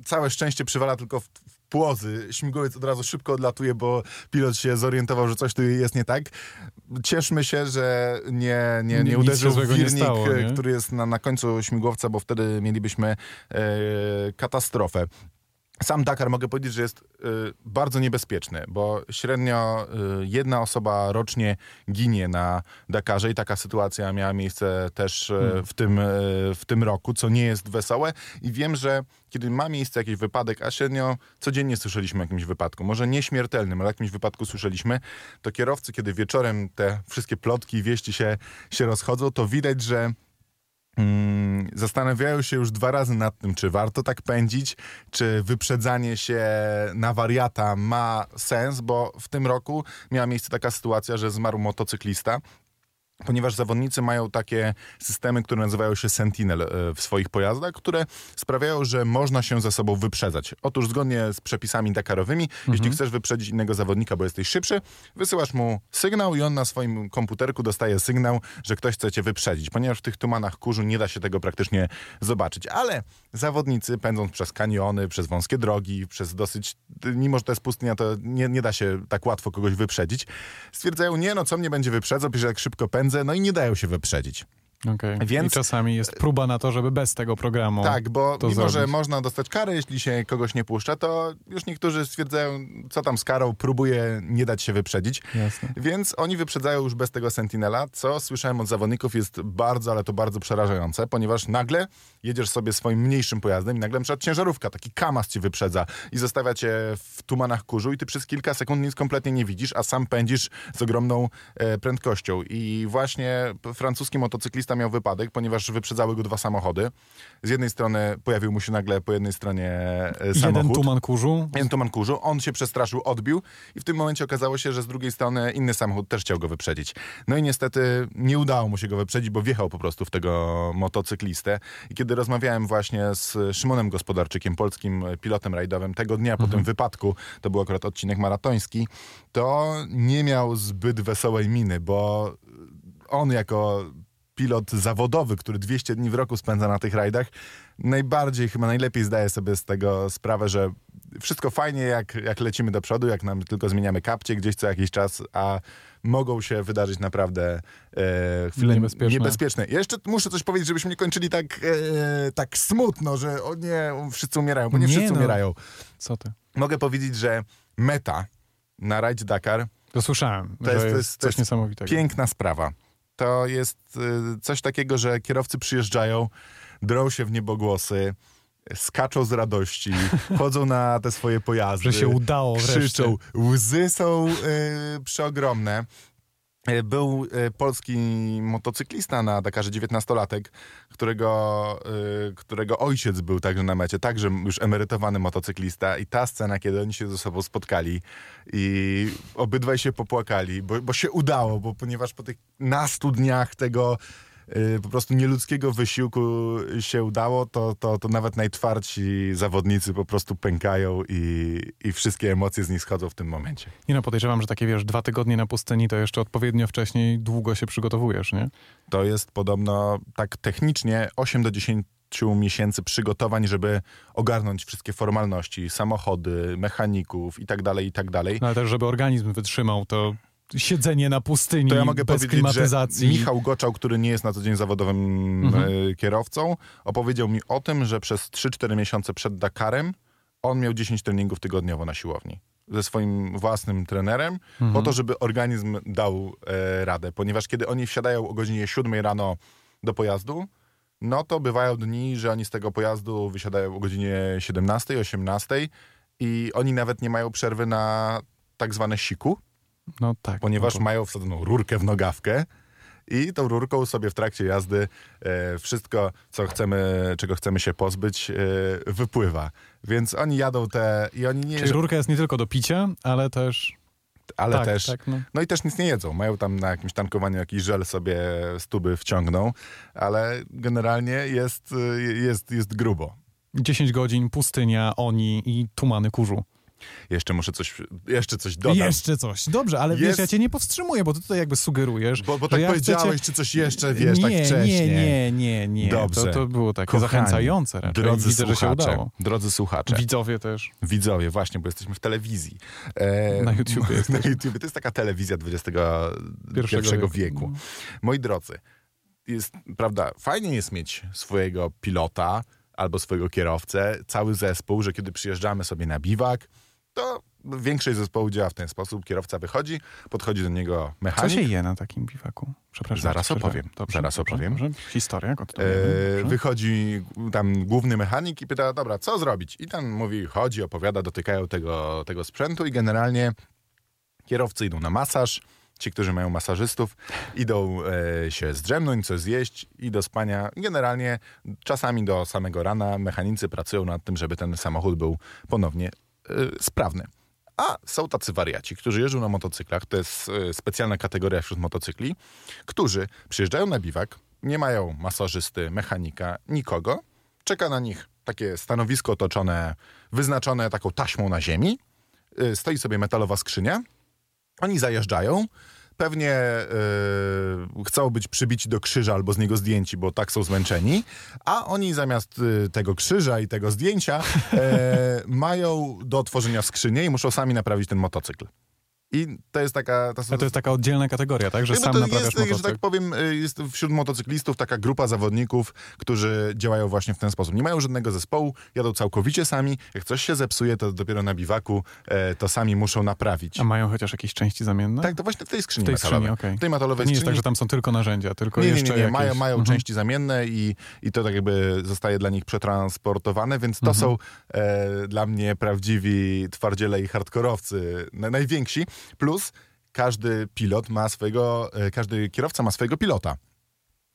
całe szczęście przywala tylko w, w płozy. Śmigłowiec od razu szybko odlatuje, bo pilot się zorientował, że coś tu jest nie tak. Cieszmy się, że nie, nie, nie uderzył w złego nie wirnik, stało, nie? który jest na, na końcu śmigłowca, bo wtedy mielibyśmy e, katastrofę. Sam Dakar mogę powiedzieć, że jest y, bardzo niebezpieczny, bo średnio y, jedna osoba rocznie ginie na Dakarze i taka sytuacja miała miejsce też y, Hmm. w, tym, y, w tym roku, co nie jest wesołe. I wiem, że kiedy ma miejsce jakiś wypadek, a średnio codziennie słyszeliśmy o jakimś wypadku, może nieśmiertelnym, ale o jakimś wypadku słyszeliśmy, to kierowcy, kiedy wieczorem te wszystkie plotki i wieści się, się rozchodzą, to widać, że zastanawiają się już dwa razy nad tym, czy warto tak pędzić, czy wyprzedzanie się na wariata ma sens, bo w tym roku miała miejsce taka sytuacja, że zmarł motocyklista. Ponieważ zawodnicy mają takie systemy, które nazywają się Sentinel e, w swoich pojazdach, które sprawiają, że można się ze sobą wyprzedzać. Otóż zgodnie z przepisami Dakarowymi, jeśli chcesz wyprzedzić innego zawodnika, bo jesteś szybszy, wysyłasz mu sygnał i on na swoim komputerku dostaje sygnał, że ktoś chce cię wyprzedzić. Ponieważ w tych tumanach kurzu nie da się tego praktycznie zobaczyć. Ale zawodnicy pędząc przez kaniony, przez wąskie drogi, przez dosyć, mimo że to jest pustynia, to nie, nie da się tak łatwo kogoś wyprzedzić. Stwierdzają, nie no, co mnie będzie wyprzedzał, przecież jak szybko pędzę, no i nie dają się wyprzedzić. Okej. Więc- I czasami jest próba na to, żeby bez tego programu. Tak, bo to mimo, że zrobić. można dostać karę, jeśli się kogoś nie puszcza, to już niektórzy stwierdzają, co tam z karą, próbuje nie dać się wyprzedzić. Jasne. Więc oni wyprzedzają już bez tego Sentinela, co słyszałem od zawodników jest bardzo, ale to bardzo przerażające, ponieważ nagle jedziesz sobie swoim mniejszym pojazdem i nagle na przykład ciężarówka, taki kamaz ci wyprzedza i zostawia cię w tumanach kurzu i ty przez kilka sekund nic kompletnie nie widzisz, a sam pędzisz z ogromną e, prędkością. I właśnie francuski motocyklista miał wypadek, ponieważ wyprzedzały go dwa samochody. Z jednej strony pojawił mu się nagle po jednej stronie e, samochód. Jeden tuman kurzu. Jeden tuman kurzu, on się przestraszył, odbił i w tym momencie okazało się, że z drugiej strony inny samochód też chciał go wyprzedzić. No i niestety nie udało mu się go wyprzedzić, bo wjechał po prostu w tego motocyklistę. I kiedy rozmawiałem właśnie z Szymonem Gospodarczykiem, polskim pilotem rajdowym, tego dnia po tym wypadku, to był akurat odcinek maratoński, to nie miał zbyt wesołej miny, bo on jako pilot zawodowy, który 200 dni w roku spędza na tych rajdach, najbardziej, chyba najlepiej zdaje sobie z tego sprawę, że wszystko fajnie, jak, jak lecimy do przodu, jak nam tylko zmieniamy kapcie gdzieś co jakiś czas, a mogą się wydarzyć naprawdę e, chwile Niebezpieczne. niebezpieczne. Ja jeszcze muszę coś powiedzieć, żebyśmy nie kończyli tak, e, tak smutno, że o nie, wszyscy umierają, bo nie, Nie wszyscy no. umierają. Co ty? Mogę powiedzieć, że meta na rajdzie Dakar To słyszałem, To jest- jest, to jest- to coś jest niesamowitego. Piękna sprawa. To jest y, coś takiego, że kierowcy przyjeżdżają, drą się w niebogłosy, skaczą z radości, [LAUGHS] chodzą na te swoje pojazdy. Że się udało wreszcie. Krzyczą. Łzy są y, przeogromne. Y, Był y, polski motocyklista na Dakarze, 19-latek, którego, y, którego ojciec był także na mecie, także już emerytowany motocyklista. I ta scena, kiedy oni się ze sobą spotkali i obydwaj się popłakali, bo, bo się udało, bo ponieważ po tych nastu dniach tego po prostu nieludzkiego wysiłku się udało, to, to, to nawet najtwardsi zawodnicy po prostu pękają i, i wszystkie emocje z nich schodzą w tym momencie. Nie no, podejrzewam, że takie, wiesz, dwa tygodnie na pustyni, to jeszcze odpowiednio wcześniej długo się przygotowujesz, nie? To jest podobno tak technicznie 8 do 10 miesięcy przygotowań, żeby ogarnąć wszystkie formalności, samochody, mechaników i tak dalej, i tak dalej. No ale też, żeby organizm wytrzymał to siedzenie na pustyni To ja mogę bez klimatyzacji. Michał Goczał, który nie jest na co dzień zawodowym Mhm. e, kierowcą, opowiedział mi o tym, że przez 3-4 miesiące przed Dakarem on miał 10 treningów tygodniowo na siłowni. Ze swoim własnym trenerem, Mhm. po to, żeby organizm dał e, radę. Ponieważ kiedy oni wsiadają o godzinie 7 rano do pojazdu, no to bywają dni, że oni z tego pojazdu wysiadają o godzinie 17, 18 i oni nawet nie mają przerwy na tak zwane siku, No tak. ponieważ no to- mają wsadzoną rurkę w nogawkę i tą rurką sobie w trakcie jazdy e, wszystko, co chcemy, czego chcemy się pozbyć, e, wypływa. Więc oni jadą te i oni nie... Czyli rurka jest nie tylko do picia, ale też... ale tak, też... Tak, no. No i też nic nie jedzą. Mają tam na jakimś tankowaniu jakiś żel sobie z tuby wciągną, ale generalnie jest, jest, jest grubo. 10 godzin, pustynia, oni i tumany kurzu. Jeszcze muszę coś, jeszcze coś dodać. Jeszcze coś. Dobrze, ale wiesz, Jest- ja cię nie powstrzymuję, bo ty tutaj jakby sugerujesz. Bo, bo tak ja powiedziałeś, czy coś jeszcze, wiesz, nie, tak wcześniej. Nie, nie, nie, nie. Dobrze. To, to było takie Kochani, zachęcające raczej. Drodzy Widzę, że się słuchacze, udało. drodzy słuchacze, Widzowie też. widzowie, właśnie, bo jesteśmy w telewizji. E, Na YouTubie [LAUGHS] Na. YouTubie. To jest taka telewizja XXI wieku. wieku. Moi drodzy, jest, prawda, fajnie jest mieć swojego pilota albo swojego kierowcę, cały zespół, że kiedy przyjeżdżamy sobie na biwak, to większość zespołu działa w ten sposób. Kierowca wychodzi, podchodzi do niego Co mechanik. się je na takim biwaku? Przepraszam. Zaraz opowiem. Dobrze, Zaraz opowiem. Dobrze. Historia. E, wychodzi tam główny mechanik i pyta, dobra, co zrobić? I tam mówi, chodzi, opowiada, dotykają tego, tego sprzętu i generalnie kierowcy idą na masaż, ci, którzy mają masażystów, idą e, się zdrzemnąć, coś zjeść i do spania. Generalnie czasami do samego rana mechanicy pracują nad tym, żeby ten samochód był ponownie sprawny. A są tacy wariaci, którzy jeżdżą na motocyklach, to jest e, specjalna kategoria wśród motocykli, którzy przyjeżdżają na biwak, nie mają masażysty, mechanika, nikogo. Czeka na nich takie stanowisko otoczone, wyznaczone taką taśmą na ziemi. Y, Stoi sobie metalowa skrzynia. Oni zajeżdżają. Pewnie y, chcą być przybici do krzyża albo z niego zdjęci, bo tak są zmęczeni. A oni zamiast y, tego krzyża i tego zdjęcia e, [LAUGHS] mają do otworzenia skrzynię i muszą sami naprawić ten motocykl. I to jest taka... A to jest taka oddzielna kategoria, tak? Że no sam to naprawiasz jest, że motocykl. tak powiem, y, jest wśród motocyklistów taka grupa zawodników, którzy działają właśnie w ten sposób. Nie mają żadnego zespołu, jadą całkowicie sami. Jak coś się zepsuje, to dopiero na biwaku e, to sami muszą naprawić. A mają chociaż jakieś części zamienne? Tak, to właśnie w tej skrzyni W tej metalowej. skrzyni. W tej metalowej nie jest skrzyni. tak, że tam są tylko narzędzia, tylko nie, nie, jeszcze nie, nie. jakieś... Mają, mają Mhm. części zamienne i, i to tak jakby zostaje dla nich przetransportowane, więc to Mhm. są e, dla mnie prawdziwi twardziele i hardkorowcy, na, najwięksi. Plus każdy pilot ma swojego, e, każdy kierowca ma swojego pilota.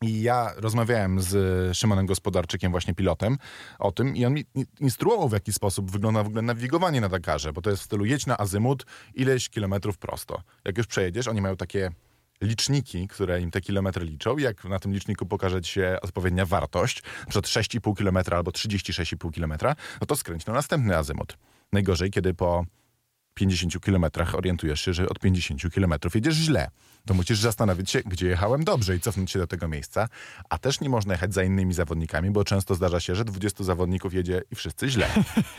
I ja rozmawiałem z Szymonem Gospodarczykiem, właśnie pilotem, o tym i on mi in- instruował, w jaki sposób wygląda w ogóle nawigowanie na Dakarze, bo to jest w stylu jedź na azymut ileś kilometrów prosto. Jak już przejedziesz, oni mają takie liczniki, które im te kilometry liczą jak na tym liczniku pokaże ci się odpowiednia wartość, przykład 6,5 km albo 36,5 km, no to skręć na następny azymut. Najgorzej, kiedy po 50 kilometrach orientujesz się, że od 50 kilometrów jedziesz źle. To musisz zastanowić się, gdzie jechałem dobrze i cofnąć się do tego miejsca. A też nie można jechać za innymi zawodnikami, bo często zdarza się, że 20 zawodników jedzie i wszyscy źle.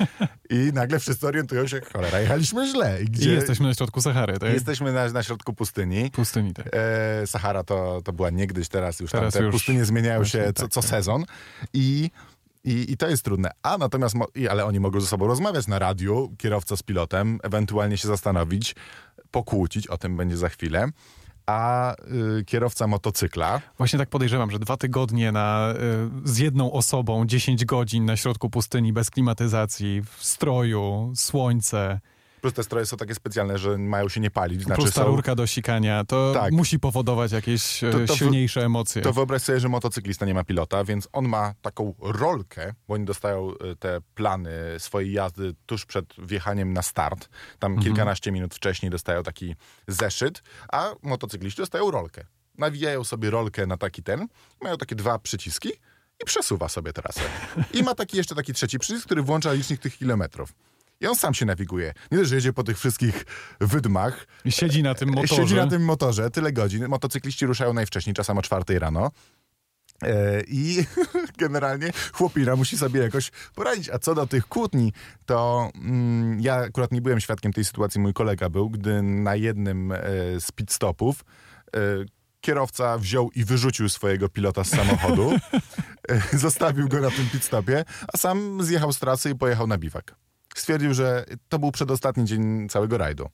[LAUGHS] I nagle wszyscy orientują się, cholera, jechaliśmy źle. I I gdzie jesteśmy na środku Sahary, tak? jesteśmy na, na środku pustyni. Pustyni, tak. E, Sahara to, to była niegdyś, teraz już Teraz tam te już pustynie zmieniają się tak, co, co tak. sezon. I, i, I to jest trudne. A natomiast, ale oni mogą ze sobą rozmawiać na radiu, kierowca z pilotem, ewentualnie się zastanowić, pokłócić, o tym będzie za chwilę. A y, kierowca motocykla, Właśnie tak podejrzewam, że dwa tygodnie na, y, z jedną osobą, 10 godzin na środku pustyni, bez klimatyzacji, w stroju, słońce, plus te stroje są takie specjalne, że mają się nie palić, znaczy plus ta są... rurka do sikania, to Tak. musi powodować jakieś e, To- to silniejsze emocje. To wyobraź sobie, że motocyklista nie ma pilota, więc on ma taką rolkę, bo oni dostają y, te plany swojej jazdy tuż przed wjechaniem na start. Tam Mhm. kilkanaście minut wcześniej dostają taki zeszyt, a motocykliści dostają rolkę. Nawijają sobie rolkę na taki ten, mają takie dwa przyciski i przesuwa sobie trasę. I ma taki jeszcze taki trzeci przycisk, który włącza licznik tych kilometrów. I on sam się nawiguje. Nie dość, że jedzie po tych wszystkich wydmach, I Siedzi na tym motorze. Siedzi na tym motorze tyle godzin. Motocykliści ruszają najwcześniej, czasem o czwartej rano. E, I [LAUGHS] generalnie chłopina musi sobie jakoś poradzić. A co do tych kłótni, to mm, ja akurat nie byłem świadkiem tej sytuacji, mój kolega był, gdy na jednym e, z pit stopów e, kierowca wziął i wyrzucił swojego pilota z samochodu, [LAUGHS] e, zostawił go na tym pit stopie, a sam zjechał z trasy i pojechał na biwak. Stwierdził, że to był przedostatni dzień całego rajdu.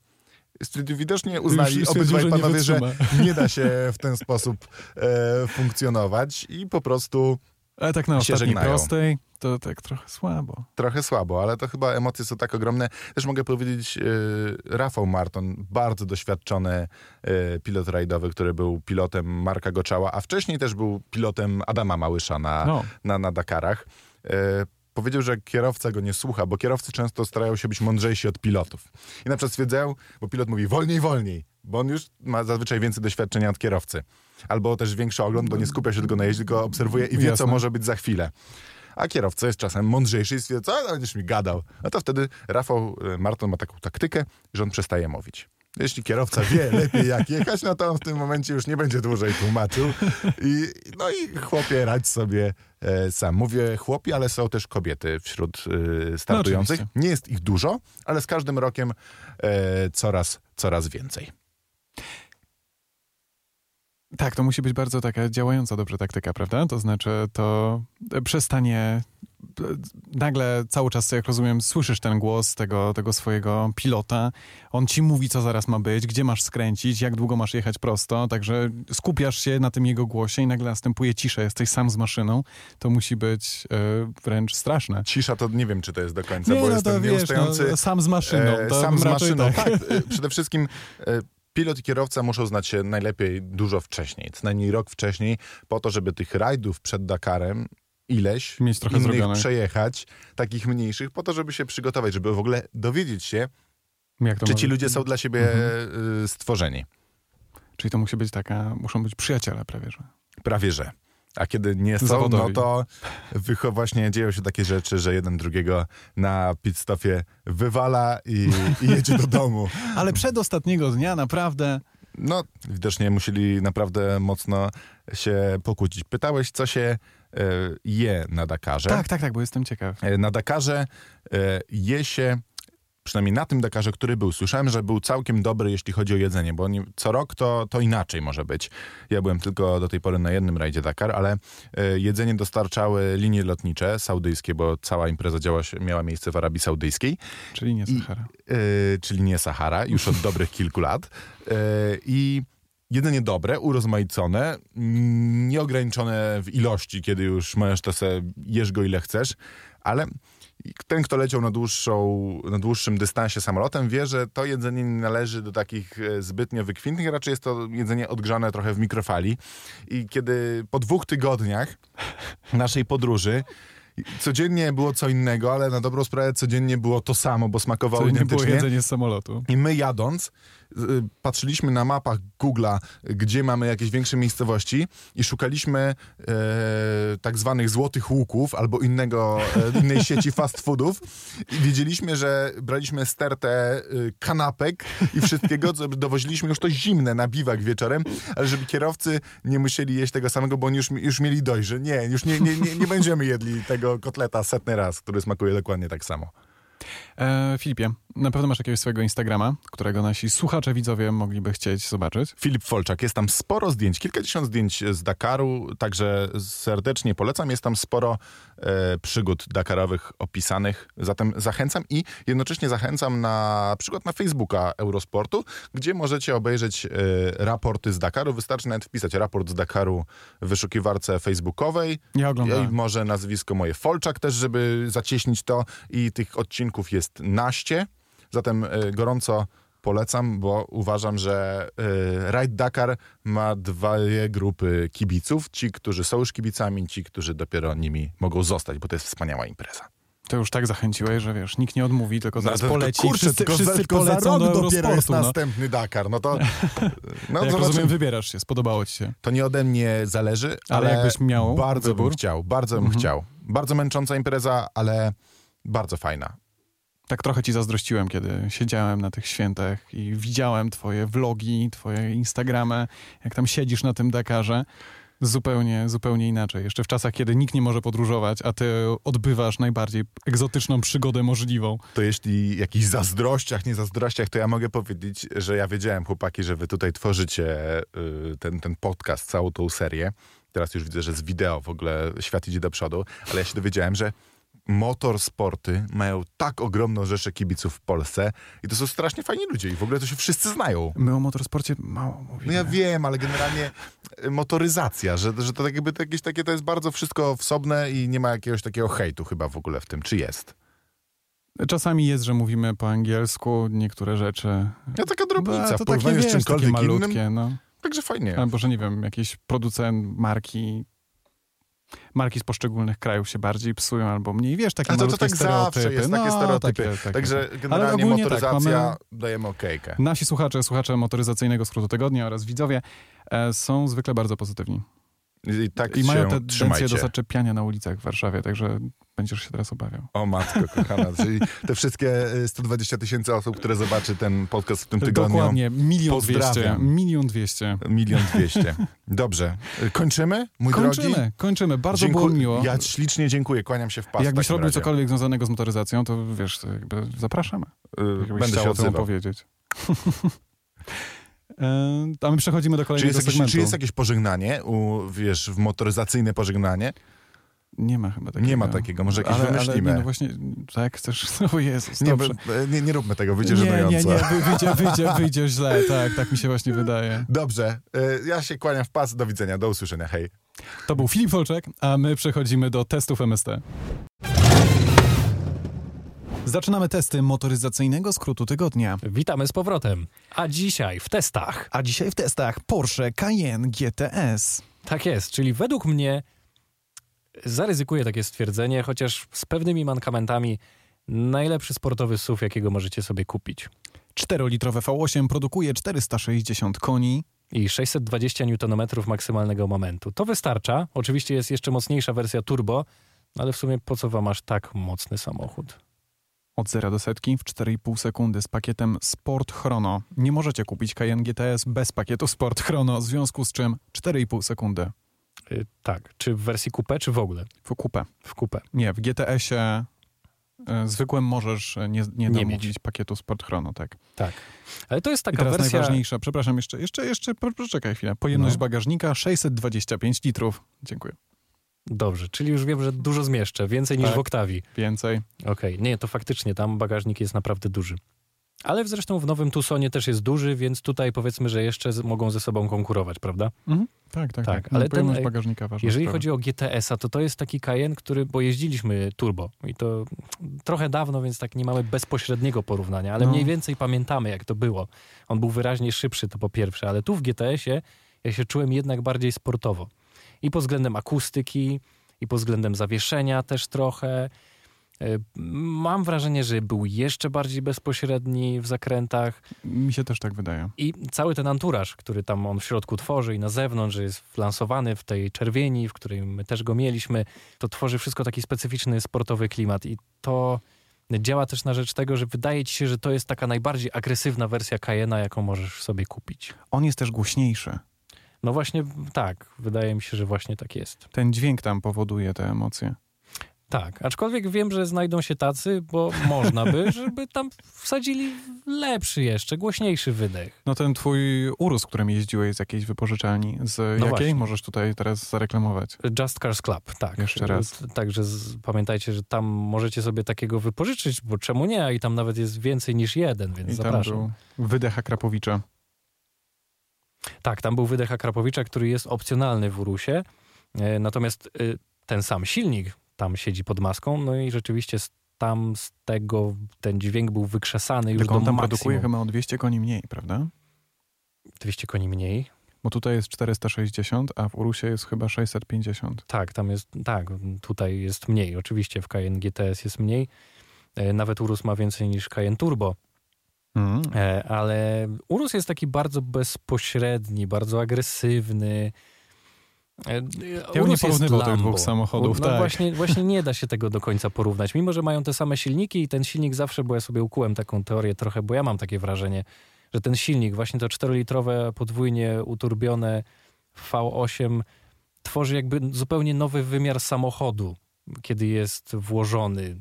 Widocznie uznali obydwaj panowie, że [LAUGHS] nie da się w ten sposób e, funkcjonować i po prostu Ale tak na ostatniej żegnają. prostej, to tak trochę słabo. Trochę słabo, ale to chyba emocje są tak ogromne. Też mogę powiedzieć, yy, Rafał Marton, bardzo doświadczony yy, pilot rajdowy, który był pilotem Marka Goczała, a wcześniej też był pilotem Adama Małysza na, No. na, na Dakarach. Yy, powiedział, że kierowca go nie słucha, bo kierowcy często starają się być mądrzejsi od pilotów. I na przykład stwierdzają, bo pilot mówi wolniej, wolniej, bo on już ma zazwyczaj więcej doświadczenia od kierowcy. Albo też większy ogląd, bo nie skupia się tylko na jeździe, tylko obserwuje i wie, co Jasne. może być za chwilę. A kierowca jest czasem mądrzejszy i stwierdza, co będziesz mi gadał. No to wtedy Rafał e, Marton ma taką taktykę, że on przestaje mówić. Jeśli kierowca wie [LAUGHS] lepiej jak jechać, no to on w tym momencie już nie będzie dłużej tłumaczył. I, no i chłopie, radź sobie e, sam. Mówię chłopie, ale są też kobiety wśród e, startujących. oczywiście. nie jest ich dużo, ale z każdym rokiem e, coraz, coraz więcej. Tak, to musi być bardzo taka działająca dobrze taktyka, prawda? To znaczy, to przestanie. e, Nagle cały czas, jak rozumiem, słyszysz ten głos tego, tego swojego pilota. On ci mówi, co zaraz ma być, gdzie masz skręcić, jak długo masz jechać prosto. Także skupiasz się na tym jego głosie i nagle następuje cisza. Jesteś sam z maszyną. To musi być e, wręcz straszne. Cisza to nie wiem, czy to jest do końca, bo jestem nieustający... no, sam z maszyną. E, To sam z maszyną, tak. tak. e, Przede wszystkim e, pilot i kierowca muszą znać się najlepiej dużo wcześniej, co najmniej rok wcześniej, po to, żeby tych rajdów przed Dakarem ileś Mieć trochę innych zrobione. przejechać, takich mniejszych, po to, żeby się przygotować, żeby w ogóle dowiedzieć się, czy może- ci ludzie są dla siebie Mhm. e, stworzeni. Czyli to musi być taka, muszą być przyjaciele prawie, że. Prawie że. A kiedy nie są, no Zawodowi. to wycho- właśnie dzieją się takie rzeczy, że jeden drugiego na pitstopie wywala i, i jedzie do domu. [LAUGHS] Ale przedostatniego dnia naprawdę No, widocznie musieli naprawdę mocno się pokłócić. Pytałeś, co się e, je na Dakarze. Tak, tak, tak, bo jestem ciekaw. E, Na Dakarze e, je się, przynajmniej na tym Dakarze, który był, słyszałem, że był całkiem dobry, jeśli chodzi o jedzenie, bo nie, co rok to, to inaczej może być. Ja byłem tylko do tej pory na jednym rajdzie Dakar, ale e, jedzenie dostarczały linie lotnicze saudyjskie, bo cała impreza działa miała miejsce w Arabii Saudyjskiej. Czyli nie I- Sahara. e, czyli nie Sahara, już od dobrych kilku lat. E, I jedzenie dobre, urozmaicone, nieograniczone w ilości, kiedy już możesz to sobie jesz go ile chcesz, ale ten, kto leciał na, dłuższą, na dłuższym dystansie samolotem, wie, że to jedzenie nie należy do takich e, zbytnio wykwintnych, raczej jest to jedzenie odgrzane trochę w mikrofali. I kiedy po dwóch tygodniach naszej podróży codziennie było co innego, ale na dobrą sprawę codziennie było to samo, bo smakowało To nie było jedzenie z samolotu. I my jadąc, patrzyliśmy na mapach Google'a, gdzie mamy jakieś większe miejscowości i szukaliśmy e, tak zwanych złotych łuków albo innego, e, innej [LAUGHS] sieci fast foodów i wiedzieliśmy, że braliśmy stertę y, kanapek i wszystkiego, co dowoziliśmy już to zimne na biwak wieczorem, ale żeby kierowcy nie musieli jeść tego samego, bo oni już, już mieli dość, że nie, już nie, nie, nie, nie będziemy jedli tego kotleta setny raz, który smakuje dokładnie tak samo. E, Filipie, na pewno masz jakiegoś swojego Instagrama, którego nasi słuchacze, widzowie mogliby chcieć zobaczyć. Filip Folczak. Jest tam sporo zdjęć, kilkadziesiąt zdjęć z Dakaru, także serdecznie polecam. Jest tam sporo e, przygód dakarowych opisanych, zatem zachęcam i jednocześnie zachęcam na przykład na Facebooka Eurosportu, gdzie możecie obejrzeć e, raporty z Dakaru. Wystarczy nawet wpisać raport z Dakaru w wyszukiwarce facebookowej Ja i oglądałem. może nazwisko moje Folczak też, żeby zacieśnić to i tych odcinków jest naście. Zatem e, gorąco polecam, bo uważam, że y, Ride Dakar ma dwie grupy kibiców. Ci, którzy są już kibicami, ci, którzy dopiero nimi mogą zostać, bo to jest wspaniała impreza. To już tak zachęciłeś, że wiesz, nikt nie odmówi, tylko zaraz No to- to poleci. kurczę, wszyscy tylko wszyscy za, tylko za polecą rok do dopiero jest. No. następny Dakar. No to, [LAUGHS] no, Jak rozumiem, wybierasz się, spodobało ci się. to nie ode mnie zależy, Ale ale, jakbyś miał bardzo wybór? bym chciał, bardzo bym Mhm. chciał. Bardzo męcząca impreza, ale bardzo fajna. Tak trochę ci zazdrościłem, kiedy siedziałem na tych świętach i widziałem twoje vlogi, twoje Instagramy, jak tam siedzisz na tym Dakarze. Zupełnie, zupełnie inaczej. Jeszcze w czasach, kiedy nikt nie może podróżować, a ty odbywasz najbardziej egzotyczną przygodę możliwą. to jeśli jakichś zazdrościach, nie zazdrościach, to ja mogę powiedzieć, że ja wiedziałem, chłopaki, że wy tutaj tworzycie y, ten, ten podcast, całą tą serię. Teraz już widzę, że z wideo w ogóle świat idzie do przodu, ale ja się dowiedziałem, że motorsporty mają tak ogromną rzeszę kibiców w Polsce i to są strasznie fajni ludzie i w ogóle to się wszyscy znają. My o motorsporcie mało mówimy. No ja wiem, ale generalnie e, motoryzacja, że, że to tak jakby to jakieś takie, to jest bardzo wszystko wsobne i nie ma jakiegoś takiego hejtu chyba w ogóle w tym. Czy jest? Czasami jest, że mówimy po angielsku niektóre rzeczy. Ja taka drobnica, No, to takie, wiesz, takie czymkolwiek malutkie, innym. no. Także fajnie. Albo, że nie wiem, jakiś producent marki marki z poszczególnych krajów się bardziej psują albo mniej, wiesz, takie Ale to, tak stereotypy. zawsze jest, takie no, stereotypy. Takie, takie, Także Ale generalnie ogólnie tak, motoryzacja mamy- dajemy okejkę. Nasi słuchacze, słuchacze motoryzacyjnego skrótu tygodnia oraz widzowie e, są zwykle bardzo pozytywni. I tak I mają się tendencję do zaczepiania na ulicach w Warszawie, także będziesz się teraz obawiał. O matko kochana, czyli te wszystkie y, 120 tysięcy osób, które zobaczy ten podcast w tym tygodniu. Dokładnie, milion dwieście. Milion dwieście. Milion dwieście. Dobrze. Y, Kończymy, mój drogi? Kończymy, kończymy. Bardzo Dziękuję- było miło. Ja ślicznie dziękuję, kłaniam się w pas. Jakbyś robił razie. cokolwiek związanego z motoryzacją, to wiesz, jakby zapraszamy. Y, Jakbyś Będę chciał się o tym odzywał. powiedzieć. [LAUGHS] E, A my przechodzimy do Czy kolejnego jest, jakieś, segmentu. czy jest jakieś pożegnanie, u, wiesz, w motoryzacyjne pożegnanie? Nie ma chyba takiego. Nie ma takiego, może jakieś ale, wymyślimy. Ale nie, no właśnie, tak chcesz? [LAUGHS] O Jezus, Nie, dobrze. b- nie, nie róbmy tego, wyjdzie nie, nie, żenująco. nie, wy- wyjdzie, [LAUGHS] wyjdzie, wyjdzie źle, tak, tak mi się właśnie wydaje. Dobrze, y, ja się kłaniam w pas, do widzenia, do usłyszenia, hej. To był Filip Folczek, a my przechodzimy do testów MST. Zaczynamy testy motoryzacyjnego skrótu tygodnia. Witamy z powrotem. A dzisiaj w testach. A dzisiaj w testach Porsche Cayenne GTS. Tak jest, czyli według mnie zaryzykuję takie stwierdzenie, chociaż z pewnymi mankamentami najlepszy sportowy SUV, jakiego możecie sobie kupić. 4-litrowe V8 produkuje 460 koni. I 620 Nm maksymalnego momentu. To wystarcza. Oczywiście jest jeszcze mocniejsza wersja turbo, ale w sumie po co wam aż tak mocny samochód? Od 0 do setki w 4,5 sekundy z pakietem Sport Chrono. Nie możecie kupić Cayenne GTS bez pakietu Sport Chrono, w związku z czym 4,5 sekundy Y, tak, czy w wersji coupe, czy w ogóle w kupę. w coupe. Nie, w GTS-ie y, zwykłym możesz e, nie, nie, Nie mieć. pakietu Sport Chrono, tak. Tak. Ale to jest I taka teraz wersja... najważniejsza, przepraszam, jeszcze, jeszcze, jeszcze, po- poczekaj chwilę. Pojemność No. bagażnika 625 litrów. Dziękuję. Dobrze, czyli już wiem, że dużo zmieszczę, więcej niż Tak. w Octavii. Więcej. Okej, nie, to faktycznie tam bagażnik jest naprawdę duży. Ale zresztą w nowym Tucsonie też jest duży, więc tutaj powiedzmy, że jeszcze z, mogą ze sobą konkurować, prawda? Mhm. Tak, tak, Tak, tak. ale ten, e, bagażnika ważna Jeżeli sprawa. chodzi o GTS-a, to to jest taki Cayenne, który, bo jeździliśmy turbo i to trochę dawno, więc tak nie mamy bezpośredniego porównania, ale No. mniej więcej pamiętamy, jak to było. On był wyraźnie szybszy, to po pierwsze, ale tu w GTS-ie ja się czułem jednak bardziej sportowo. I pod względem akustyki, i pod względem zawieszenia też trochę. E, Mam wrażenie, że był jeszcze bardziej bezpośredni w zakrętach. Mi się też tak wydaje. I cały ten anturaż, który tam on w środku tworzy i na zewnątrz, że jest wlansowany w tej czerwieni, w której my też go mieliśmy, to tworzy wszystko taki specyficzny sportowy klimat i to działa też na rzecz tego, że wydaje ci się, że to jest taka najbardziej agresywna wersja Cayenne'a, jaką możesz sobie kupić. On jest też głośniejszy. No właśnie tak, wydaje mi się, że właśnie tak jest. Ten dźwięk tam powoduje te emocje. Tak, aczkolwiek wiem, że znajdą się tacy, bo [LAUGHS] można by, żeby tam wsadzili lepszy jeszcze, głośniejszy wydech. No ten twój Urus, którym jeździłeś z jakiejś wypożyczalni, z jakiej właśnie. możesz tutaj teraz zareklamować? Just Cars Club, tak. Jeszcze raz. Także z, pamiętajcie, że tam możecie sobie takiego wypożyczyć, bo czemu nie? I tam nawet jest więcej niż jeden, więc I tam zapraszam. był wydech Akrapowicza. Tak, tam był wydech Akrapowicza, który jest opcjonalny w Urusie. E, natomiast e, ten sam silnik tam siedzi pod maską, no i rzeczywiście tam z tego ten dźwięk był wykrzesany już Tylko do on tam maksimum. produkuje chyba o 200 koni mniej, prawda? 200 koni mniej. Bo tutaj jest 460, a w Urusie jest chyba 650. Tak, tam jest, tak, tutaj jest mniej. Oczywiście w Cayenne GTS jest mniej. E, Nawet Urus ma więcej niż Cayenne Turbo. Mm. E, ale Urus jest taki bardzo bezpośredni, bardzo agresywny. E, Ja bym nie porównywał tych dwóch samochodów, No tak. właśnie, właśnie nie da się tego do końca porównać. Mimo, że mają te same silniki i ten silnik zawsze, bo ja sobie ukułem taką teorię trochę, bo ja mam takie wrażenie, że ten silnik, właśnie to 4-litrowe, podwójnie uturbione V8 tworzy jakby zupełnie nowy wymiar samochodu, kiedy jest włożony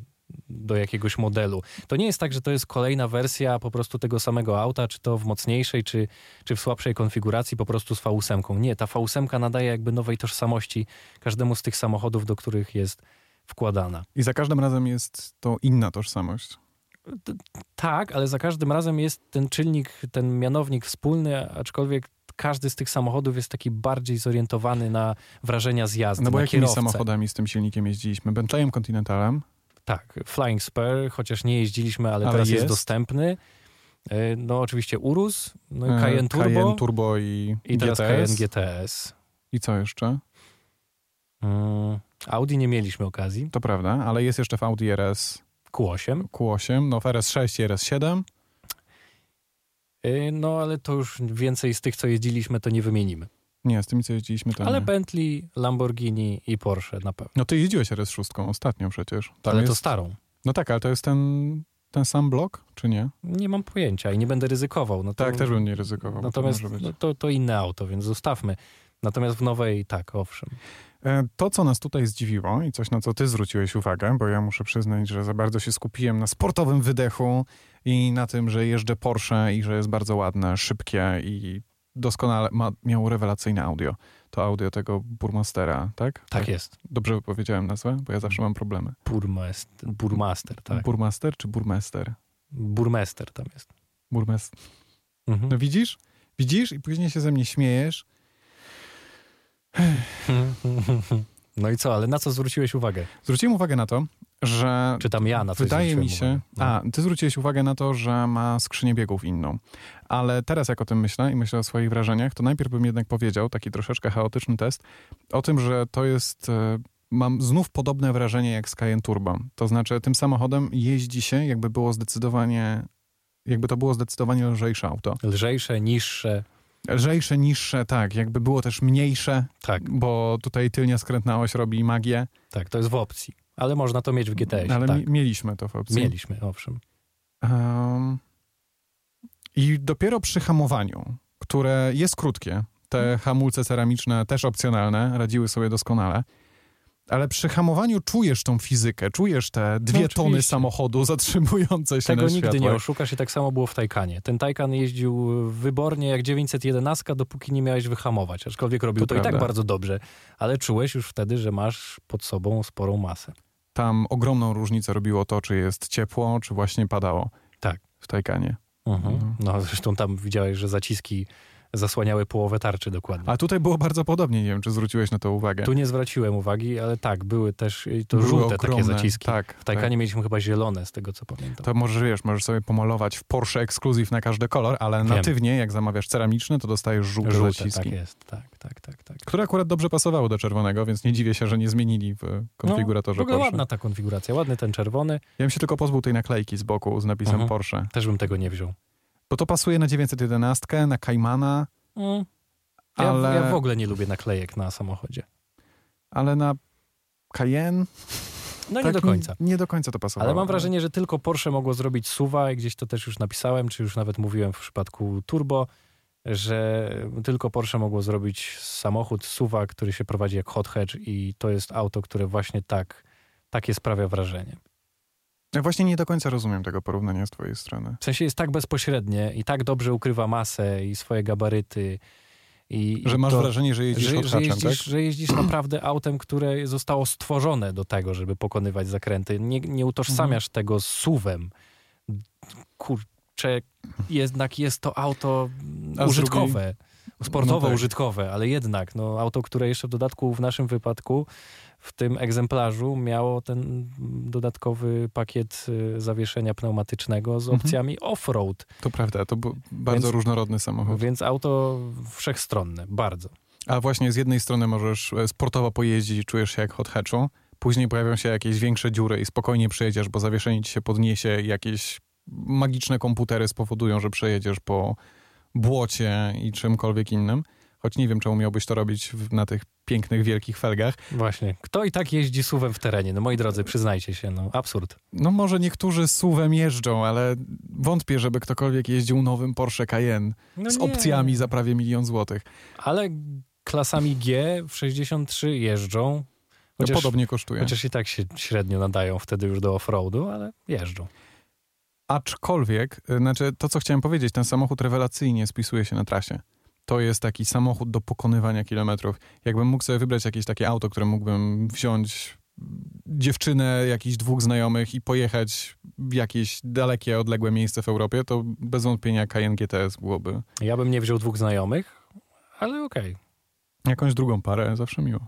do jakiegoś modelu. To nie jest tak, że to jest kolejna wersja po prostu tego samego auta, czy to w mocniejszej, czy, czy w słabszej konfiguracji, po prostu z V8. Nie, ta V8 nadaje jakby nowej tożsamości każdemu z tych samochodów, do których jest wkładana. I za każdym razem jest to inna tożsamość. Tak, ale za każdym razem jest ten czynnik, ten mianownik wspólny, aczkolwiek każdy z tych samochodów jest taki bardziej zorientowany na wrażenia z jazdy, No bo jakimi kierowcę. samochodami z tym silnikiem jeździliśmy? Bentleyem Continentalem? Tak, Flying Spur, chociaż nie jeździliśmy, ale, Ale teraz jest. jest. dostępny. E, No oczywiście Urus, no E, Cayenne Turbo Cayenne Turbo i, i teraz GTS. Cayenne GTS. I co jeszcze? Mm, Audi nie mieliśmy okazji. To prawda, ale jest jeszcze w Audi RS Q8. Q8, no w RS6 i RS7. E, No ale to już więcej z tych, co jeździliśmy, to nie wymienimy. Nie, z tymi co jeździliśmy to Ale nie. Bentley, Lamborghini i Porsche na pewno. No ty jeździłeś RS6 ostatnio przecież. Tam ale jest... to starą. No tak, ale to jest ten, ten sam blok, czy nie? Nie mam pojęcia i nie będę ryzykował. No to, Tak, też bym nie ryzykował. to Natomiast być. no, to, to inne auto, więc zostawmy. Natomiast w nowej, tak, owszem. E, To, co nas tutaj zdziwiło i coś, na co ty zwróciłeś uwagę, bo ja muszę przyznać, że za bardzo się skupiłem na sportowym wydechu i na tym, że jeżdżę Porsche i że jest bardzo ładne, szybkie i doskonale ma, miało rewelacyjne audio. To audio tego Burmastera, tak? Tak jest. Dobrze powiedziałem nazwę, bo ja zawsze mam problemy. Burmester, burmaster, tak. Burmaster czy Burmester? Burmester tam jest. Burmester. Mhm. No widzisz? Widzisz? I później się ze mnie śmiejesz. [LAUGHS] No i co, ale na co zwróciłeś uwagę? Zwróciłem uwagę na to, że Czy tam ja na coś Wydaje mi się. No. A, ty zwróciłeś uwagę na to, że ma skrzynię biegów inną. Ale teraz, jak o tym myślę i myślę o swoich wrażeniach, to najpierw bym jednak powiedział, taki troszeczkę chaotyczny test, o tym, że to jest. e, Mam znów podobne wrażenie jak z Cayenne Turbo. To znaczy, tym samochodem jeździ się, jakby było zdecydowanie. Jakby to było zdecydowanie lżejsze auto. Lżejsze, niższe, Lżejsze, niższe, tak. Jakby było też mniejsze, tak, bo tutaj tylnia skrętna oś robi magię. tak, to jest w opcji. Ale można to mieć w GTS. ale tak. mi, mieliśmy to w opcji. Mieliśmy, owszem. Um, I dopiero przy hamowaniu, które jest krótkie, te hamulce ceramiczne też opcjonalne, radziły sobie doskonale, ale przy hamowaniu czujesz tą fizykę, czujesz te dwie No, tony samochodu zatrzymujące się Tego na nigdy nie oszukasz i tak samo było w Taycanie. Ten Taycan jeździł wybornie jak 911, dopóki nie miałeś wyhamować. Aczkolwiek robił To to, i tak bardzo dobrze. Ale czułeś już wtedy, że masz pod sobą sporą masę. Tam ogromną różnicę robiło to, czy jest ciepło, czy właśnie padało. Tak. W Taycanie. Mhm. Mhm. No zresztą tam widziałeś, że zaciski zasłaniały połowę tarczy dokładnie. A tutaj było bardzo podobnie, nie wiem, czy zwróciłeś na to uwagę. Tu nie zwróciłem uwagi, ale tak, były też y, to Były żółte ogromne, takie zaciski. Tak, W Taycanie mieliśmy chyba zielone, z tego co pamiętam. To możesz, wiesz, możesz sobie pomalować w Porsche Exclusive na każdy kolor, ale Wiem. natywnie, jak zamawiasz ceramiczny, to dostajesz żółte, Żółte, zaciski. tak jest, tak, tak, tak. tak. Które akurat dobrze pasowały do czerwonego, więc nie dziwię się, że nie zmienili w konfiguratorze no, w Porsche. ładna ta konfiguracja, ładny ten czerwony. Ja bym się tylko pozbył tej naklejki z boku z napisem Mhm. Porsche. Też bym tego nie wziął. Bo to pasuje na 911, na Caymana, Mm. Ja, ale, ja w ogóle nie lubię naklejek na samochodzie. ale na Cayenne No nie tak do końca. Nie, do końca to pasowało. Ale mam wrażenie, że tylko Porsche mogło zrobić suwa i gdzieś to też już napisałem, czy już nawet mówiłem w przypadku Turbo, że tylko Porsche mogło zrobić samochód suwa, który się prowadzi jak hot hatch i to jest auto, które właśnie tak, takie sprawia wrażenie. Ja właśnie nie do końca rozumiem tego porównania z twojej strony. W sensie jest tak bezpośrednie i tak dobrze ukrywa masę i swoje gabaryty. I, Że i masz to, wrażenie, że jeździsz że, że, jeździsz, tak? że jeździsz [CLEARS THROAT] naprawdę autem, które zostało stworzone do tego, żeby pokonywać zakręty. Nie, nie utożsamiasz tego z suwem. Kurczę, jednak jest to auto A użytkowe. Sportowo No tak. użytkowe, ale jednak no, auto, które jeszcze w dodatku w naszym wypadku w tym egzemplarzu miało ten dodatkowy pakiet y, zawieszenia pneumatycznego z Mhm. opcjami off-road. To prawda, to był bardzo Więc- różnorodny samochód. Więc auto wszechstronne, bardzo. A właśnie z jednej strony możesz e, sportowo pojeździć i czujesz się jak hot hatchu, później pojawią się jakieś większe dziury i spokojnie przejedziesz, bo zawieszenie ci się podniesie, jakieś magiczne komputery spowodują, że przejedziesz po błocie i czymkolwiek innym. Choć nie wiem, czemu miałbyś to robić w, na tych pięknych, wielkich felgach. Właśnie. Kto i tak jeździ suwem w terenie? No moi drodzy, przyznajcie się, no absurd. No może niektórzy suwem jeżdżą, ale wątpię, żeby ktokolwiek jeździł nowym Porsche Cayenne No z nie. opcjami za prawie milion złotych. Ale klasami G w 63 jeżdżą. No, Chociaż, podobnie kosztuje. chociaż i tak się średnio nadają wtedy już do offroadu, ale jeżdżą. Aczkolwiek, y, znaczy to, co chciałem powiedzieć, ten samochód rewelacyjnie spisuje się na trasie. To jest taki samochód do pokonywania kilometrów. Jakbym mógł sobie wybrać jakieś takie auto, które mógłbym wziąć dziewczynę, jakichś dwóch znajomych i pojechać w jakieś dalekie, odległe miejsce w Europie, to bez wątpienia Cayenne GTS byłoby Ja bym nie wziął dwóch znajomych, ale okej. jakąś drugą parę, zawsze miło.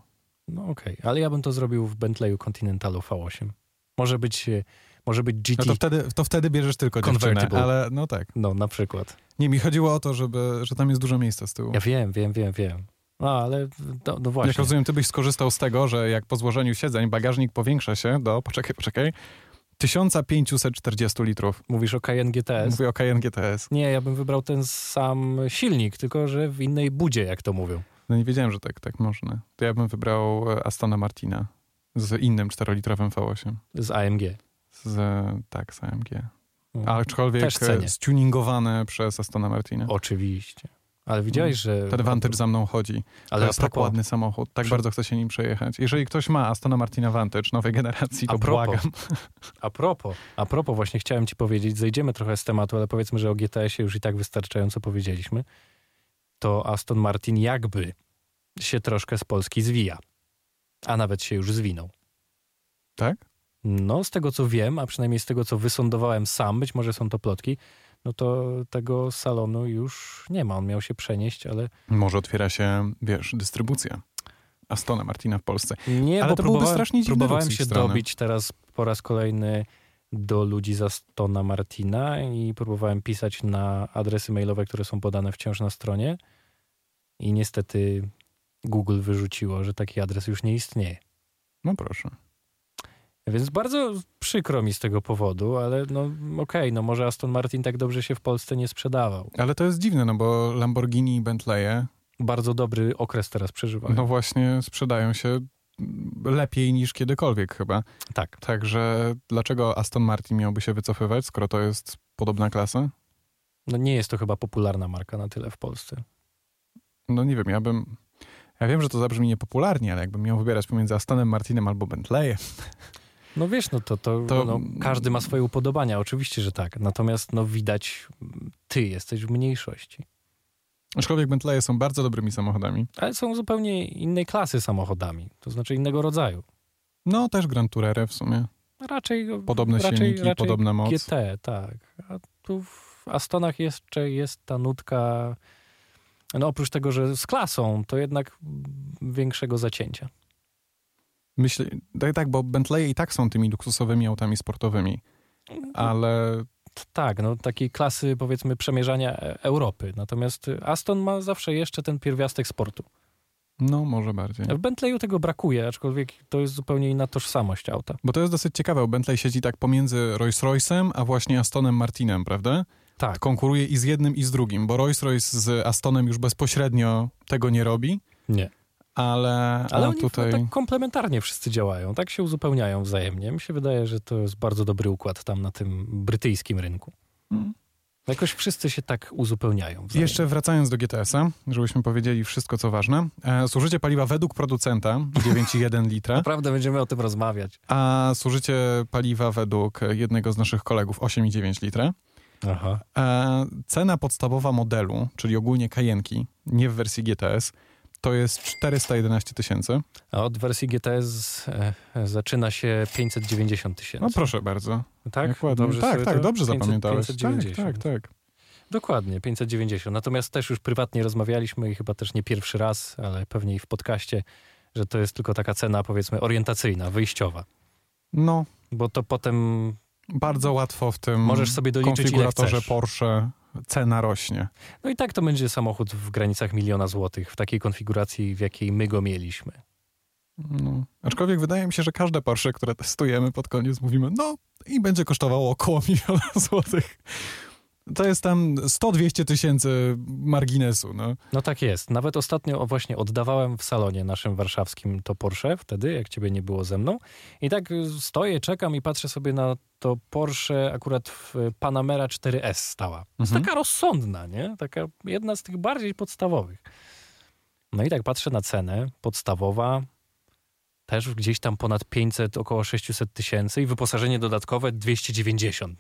No okej, ale ja bym to zrobił w Bentleyu Continentalu V8. Może być, e, może być GT, No to wtedy, to wtedy bierzesz tylko dziewczynę, ale no tak. no na przykład. Nie, mi chodziło o to, żeby, że tam jest dużo miejsca z tyłu. Ja wiem, wiem, wiem, wiem. No ale no, no właśnie. Jak rozumiem, ty byś skorzystał z tego, że jak po złożeniu siedzeń bagażnik powiększa się do, poczekaj, poczekaj, 1540 litrów. Mówisz o Cayenne GTS? Mówię o Cayenne GTS. Nie, ja bym wybrał ten sam silnik, tylko że w innej budzie, jak to mówią. No nie wiedziałem, że tak, tak można. To ja bym wybrał e, Astona Martina z innym 4-litrowym V8. Z AMG. Z, tak, z AMG. Mm. Aczkolwiek Też cenię. stuningowane przez Astona Martina. Oczywiście. Ale widziałeś, że... Ten Vantage za mną chodzi. Ale to jest tak propos, ładny samochód. Tak Przy- bardzo chcę się nim przejechać. Jeżeli ktoś ma Astona Martina Vantage nowej generacji, to A propos. błagam. A propos, a propos, właśnie chciałem ci powiedzieć, zejdziemy trochę z tematu, ale powiedzmy, że o GTS-ie już i tak wystarczająco powiedzieliśmy. To Aston Martin jakby się troszkę z Polski zwija. A nawet się już zwinął. Tak? No, z tego co wiem, a przynajmniej z tego co wysądowałem sam, być może są to plotki, no to tego salonu już nie ma. On miał się przenieść, ale Może otwiera się, wiesz, dystrybucja Astona Martina w Polsce. nie, Ale bo to byłby próbowałem, strasznie dziwny próbowałem się strony. dobić teraz po raz kolejny do ludzi z Astona Martina i próbowałem pisać na adresy mailowe, które są podane wciąż na stronie i niestety Google wyrzuciło, że taki adres już nie istnieje. No proszę. Więc bardzo przykro mi z tego powodu, ale no okej, no może Aston Martin tak dobrze się w Polsce nie sprzedawał. Ale to jest dziwne, no bo Lamborghini i Bentleye, Bardzo dobry okres teraz przeżywają. no właśnie sprzedają się lepiej niż kiedykolwiek chyba. Tak. Także dlaczego Aston Martin miałby się wycofywać, skoro to jest podobna klasa? No nie jest to chyba popularna marka na tyle w Polsce. No nie wiem, ja bym... Ja wiem, że to zabrzmi niepopularnie, ale jakbym miał wybierać pomiędzy Astonem Martinem albo Bentleyem, [LAUGHS] No wiesz, no to, to, To- No, każdy ma swoje upodobania, oczywiście, że tak. Natomiast no widać, ty jesteś w mniejszości. aczkolwiek Bentleye są bardzo dobrymi samochodami. Ale są zupełnie innej klasy samochodami, to znaczy innego rodzaju. No też Grand Tourer w sumie. Raczej Podobne raczej, silniki, raczej podobna moc. GT, tak. A tu w Astonach jeszcze jest ta nutka, no oprócz tego, że z klasą, to jednak większego zacięcia. Myślę, tak, tak, bo Bentleye i tak są tymi luksusowymi autami sportowymi, ale Tak, no takiej klasy powiedzmy przemierzania e- Europy. Natomiast Aston ma zawsze jeszcze ten pierwiastek sportu. no może bardziej. W Bentleyu tego brakuje, aczkolwiek to jest zupełnie inna tożsamość auta. Bo to jest dosyć ciekawe, Bentley siedzi tak pomiędzy Rolls-Royce'em, a właśnie Astonem Martinem, prawda? Tak, Konkuruje i z jednym i z drugim, bo Rolls-Royce z Astonem już bezpośrednio tego nie robi, nie. Ale, Ale oni tutaj... tak komplementarnie wszyscy działają, tak się uzupełniają wzajemnie. Mi się wydaje, że to jest bardzo dobry układ tam na tym brytyjskim rynku. Mm. Jakoś wszyscy się tak uzupełniają wzajemnie. Jeszcze wracając do GTS-a, żebyśmy powiedzieli wszystko, co ważne. E, zużycie paliwa według producenta [LAUGHS] 9,1 litra, Naprawdę będziemy o tym rozmawiać. a zużycie paliwa według jednego z naszych kolegów 8,9 litra. Aha. E, cena podstawowa modelu, czyli ogólnie kajenki, nie w wersji GTS, to jest 411 tysięcy. A od wersji GTS e, zaczyna się 590 tysięcy. No proszę bardzo. tak? Dobrze tak, tak, dobrze 500, zapamiętałeś. 590. Tak, tak, tak. Dokładnie, 590. Natomiast też już prywatnie rozmawialiśmy i chyba też nie pierwszy raz, ale pewnie i w podcaście, że to jest tylko taka cena powiedzmy orientacyjna, wyjściowa. No, Bo to potem bardzo łatwo w tym możesz sobie doliczyć konfiguratorze. Porsche cena rośnie. No i tak to będzie samochód w granicach miliona złotych, w takiej konfiguracji, w jakiej my go mieliśmy. No. Aczkolwiek wydaje mi się, że każde Porsche, które testujemy pod koniec mówimy, no i będzie kosztowało około [LAUGHS] miliona złotych. To jest tam 100-200 tysięcy marginesu. No. No tak jest. Nawet ostatnio właśnie oddawałem w salonie naszym warszawskim to Porsche, wtedy, jak ciebie nie było ze mną. I tak y, stoję, czekam i patrzę sobie na to Porsche, akurat w Panamera 4S stała. Jest Mhm. taka rozsądna, nie? Taka jedna z tych bardziej podstawowych. No i tak patrzę na cenę, podstawowa, też gdzieś tam ponad 500, około 600 tysięcy i wyposażenie dodatkowe 290.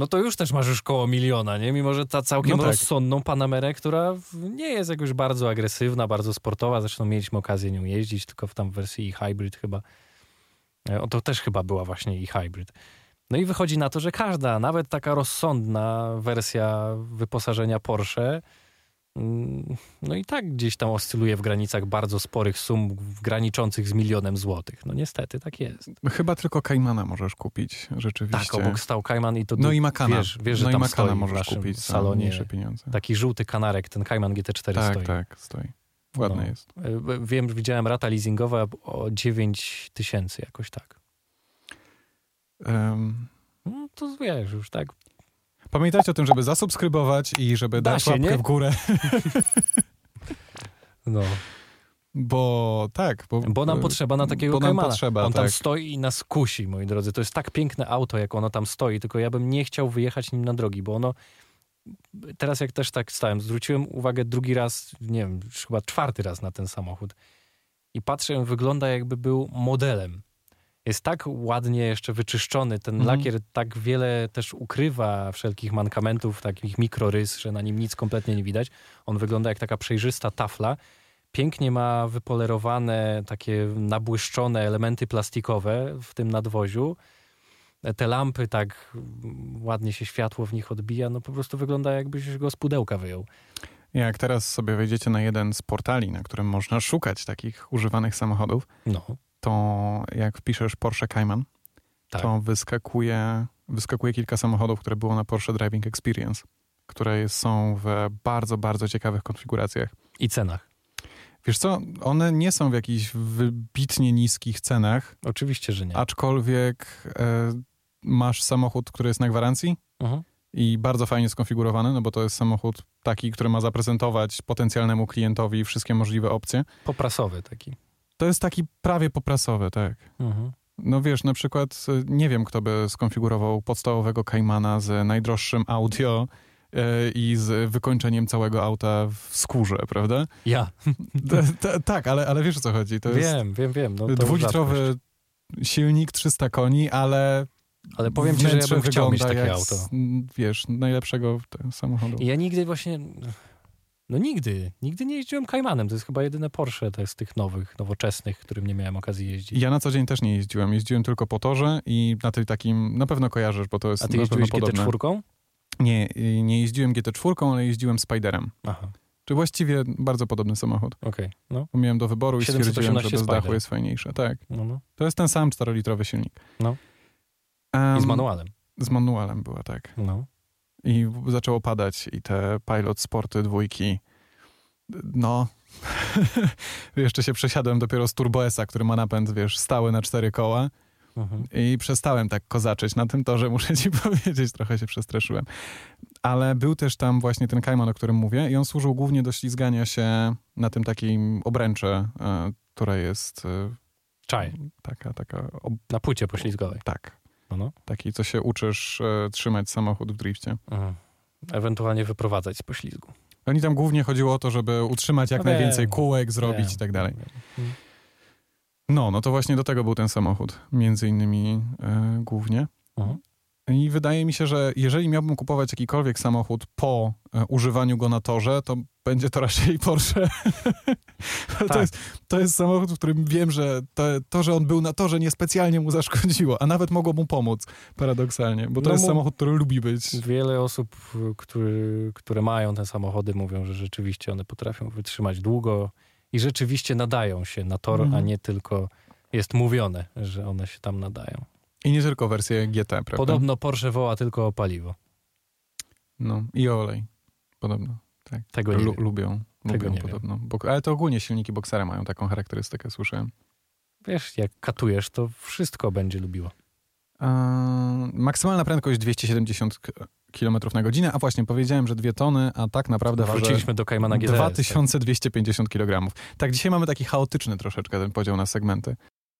no to już też masz już koło miliona, nie? Mimo, że ta całkiem No tak. rozsądną Panamerę, która nie jest jakoś bardzo agresywna, bardzo sportowa. Zresztą mieliśmy okazję nią jeździć, tylko w tam wersji e-hybrid chyba. E, O, to też chyba była właśnie e-hybrid. No i wychodzi na to, że każda, nawet taka rozsądna wersja wyposażenia Porsche, no i tak gdzieś tam oscyluje w granicach bardzo sporych sum, graniczących z milionem złotych. No niestety, tak jest. Chyba tylko Caymana możesz kupić, rzeczywiście. Tak, obok stał Cayman i to no i Makana. Wiesz, wiesz że no i tam Makana stoi możesz kupić salonie mniejsze pieniądze. taki żółty kanarek, ten Cayman GT4 tak, stoi. tak, stoi. Ładny No. jest. Y, Wiem, że widziałem rata leasingowa o 9 tysięcy jakoś tak. Em, No to wiesz, już tak. Pamiętajcie o tym, żeby zasubskrybować i żeby Da dać się, łapkę nie? w górę, [LAUGHS] No. bo tak. Bo, Bo nam potrzeba na takiego bo nam Caymana. potrzeba, On tam tak. stoi i nas kusi, moi drodzy. To jest tak piękne auto, jak ono tam stoi, tylko ja bym nie chciał wyjechać nim na drogi, bo ono teraz jak też tak stałem, zwróciłem uwagę drugi raz, nie wiem, chyba czwarty raz na ten samochód i patrzę, wygląda jakby był modelem. Jest tak ładnie jeszcze wyczyszczony, ten Mhm. lakier tak wiele też ukrywa wszelkich mankamentów, takich mikrorys, że na nim nic kompletnie nie widać. On wygląda jak taka przejrzysta tafla. Pięknie ma wypolerowane, takie nabłyszczone elementy plastikowe w tym nadwoziu. Te lampy tak mm, ładnie się światło w nich odbija, no po prostu wygląda jakbyś go z pudełka wyjął. Jak teraz sobie wejdziecie na jeden z portali, na którym można szukać takich używanych samochodów, No, to jak wpiszesz Porsche Cayman, tak. to wyskakuje, wyskakuje kilka samochodów, które było na Porsche Driving Experience, które są w bardzo, bardzo ciekawych konfiguracjach. I cenach. Wiesz co, one nie są w jakichś wybitnie niskich cenach, Oczywiście, że nie. aczkolwiek e, masz samochód, który jest na gwarancji Mhm. i bardzo fajnie skonfigurowany, no bo to jest samochód taki, który ma zaprezentować potencjalnemu klientowi wszystkie możliwe opcje. Poprasowy taki. To jest taki prawie poprasowy, tak. Mhm. No wiesz, na przykład y, nie wiem, kto by skonfigurował podstawowego Caymana z najdroższym audio y, i z wykończeniem całego auta w skórze, prawda? Ja. Tak, ale, ale wiesz o co chodzi. To wiem, wiem, wiem. No, dwulitrowy silnik, 300 koni, ale Ale powiem ci, że ja bym chciał mieć takie auto. Z, wiesz, najlepszego samochodu. Ja nigdy właśnie... No nigdy. Nigdy nie jeździłem Caymanem. To jest chyba jedyne Porsche z tych nowych, nowoczesnych, którym nie miałem okazji jeździć. Ja na co dzień też nie jeździłem. Jeździłem tylko po torze i na tym takim, na pewno kojarzysz, bo to jest A ty na pewno jeździłeś podobne. GT4? Nie, y, nie jeździłem GT4, ale jeździłem Spiderem. Aha, Czy właściwie bardzo podobny samochód. okej. No, Bo Miałem do wyboru i stwierdziłem, 718 że bez Spider. dachu jest fajniejsze. Tak. no, no. To jest ten sam 4-litrowy silnik. No. Em, I z manualem. Z manualem była, tak. No. I zaczęło padać i te Pilot Sporty dwójki, no... [LAUGHS] Jeszcze się przesiadłem dopiero z Turbo S-a, który ma napęd, wiesz, stały na cztery koła Mhm. i przestałem tak kozaczyć na tym torze, [LAUGHS] muszę ci powiedzieć, trochę się przestraszyłem. Ale był też tam właśnie ten Cayman, o którym mówię i on służył głównie do ślizgania się na tym takim obręcze, e, która jest e, Czaj. taka, taka, ob, Na płycie poślizgowej. tak, No, no. taki, co się uczysz e, trzymać samochód w drifcie. Mhm. Ewentualnie wyprowadzać z poślizgu. Oni tam głównie chodziło o to, żeby utrzymać jak No wiem. najwięcej kółek, zrobić Wiem, i tak dalej. wiem. No, no to właśnie do tego był ten samochód, między innymi e, głównie. Mhm. I wydaje mi się, że jeżeli miałbym kupować jakikolwiek samochód po e, używaniu go na torze, to będzie to raczej Porsche. [LAUGHS] to, Tak. jest, to jest samochód, w którym wiem, że to, to, że on był na torze, niespecjalnie mu zaszkodziło, a nawet mogło mu pomóc, paradoksalnie, bo to No jest samochód, który lubi być. Wiele osób, który, które mają te samochody, mówią, że rzeczywiście one potrafią wytrzymać długo i rzeczywiście nadają się na tor, Mhm. a nie tylko jest mówione, że one się tam nadają. I nie tylko wersję GT, prawda? Podobno Porsche woła tylko o paliwo. No, i olej, podobno. Tak. Tego nie Lu- wiem. lubią, Tego lubią nie podobno. Ale to ogólnie silniki Boxera mają taką charakterystykę, słyszałem. Wiesz, jak katujesz, to wszystko będzie lubiło. Eee, maksymalna prędkość 270 k- km na godzinę, a właśnie powiedziałem, że dwie tony, a tak naprawdę Wróciliśmy do Caymana GTS. 2250 kg. Tak, dzisiaj mamy taki chaotyczny troszeczkę ten podział na segmenty.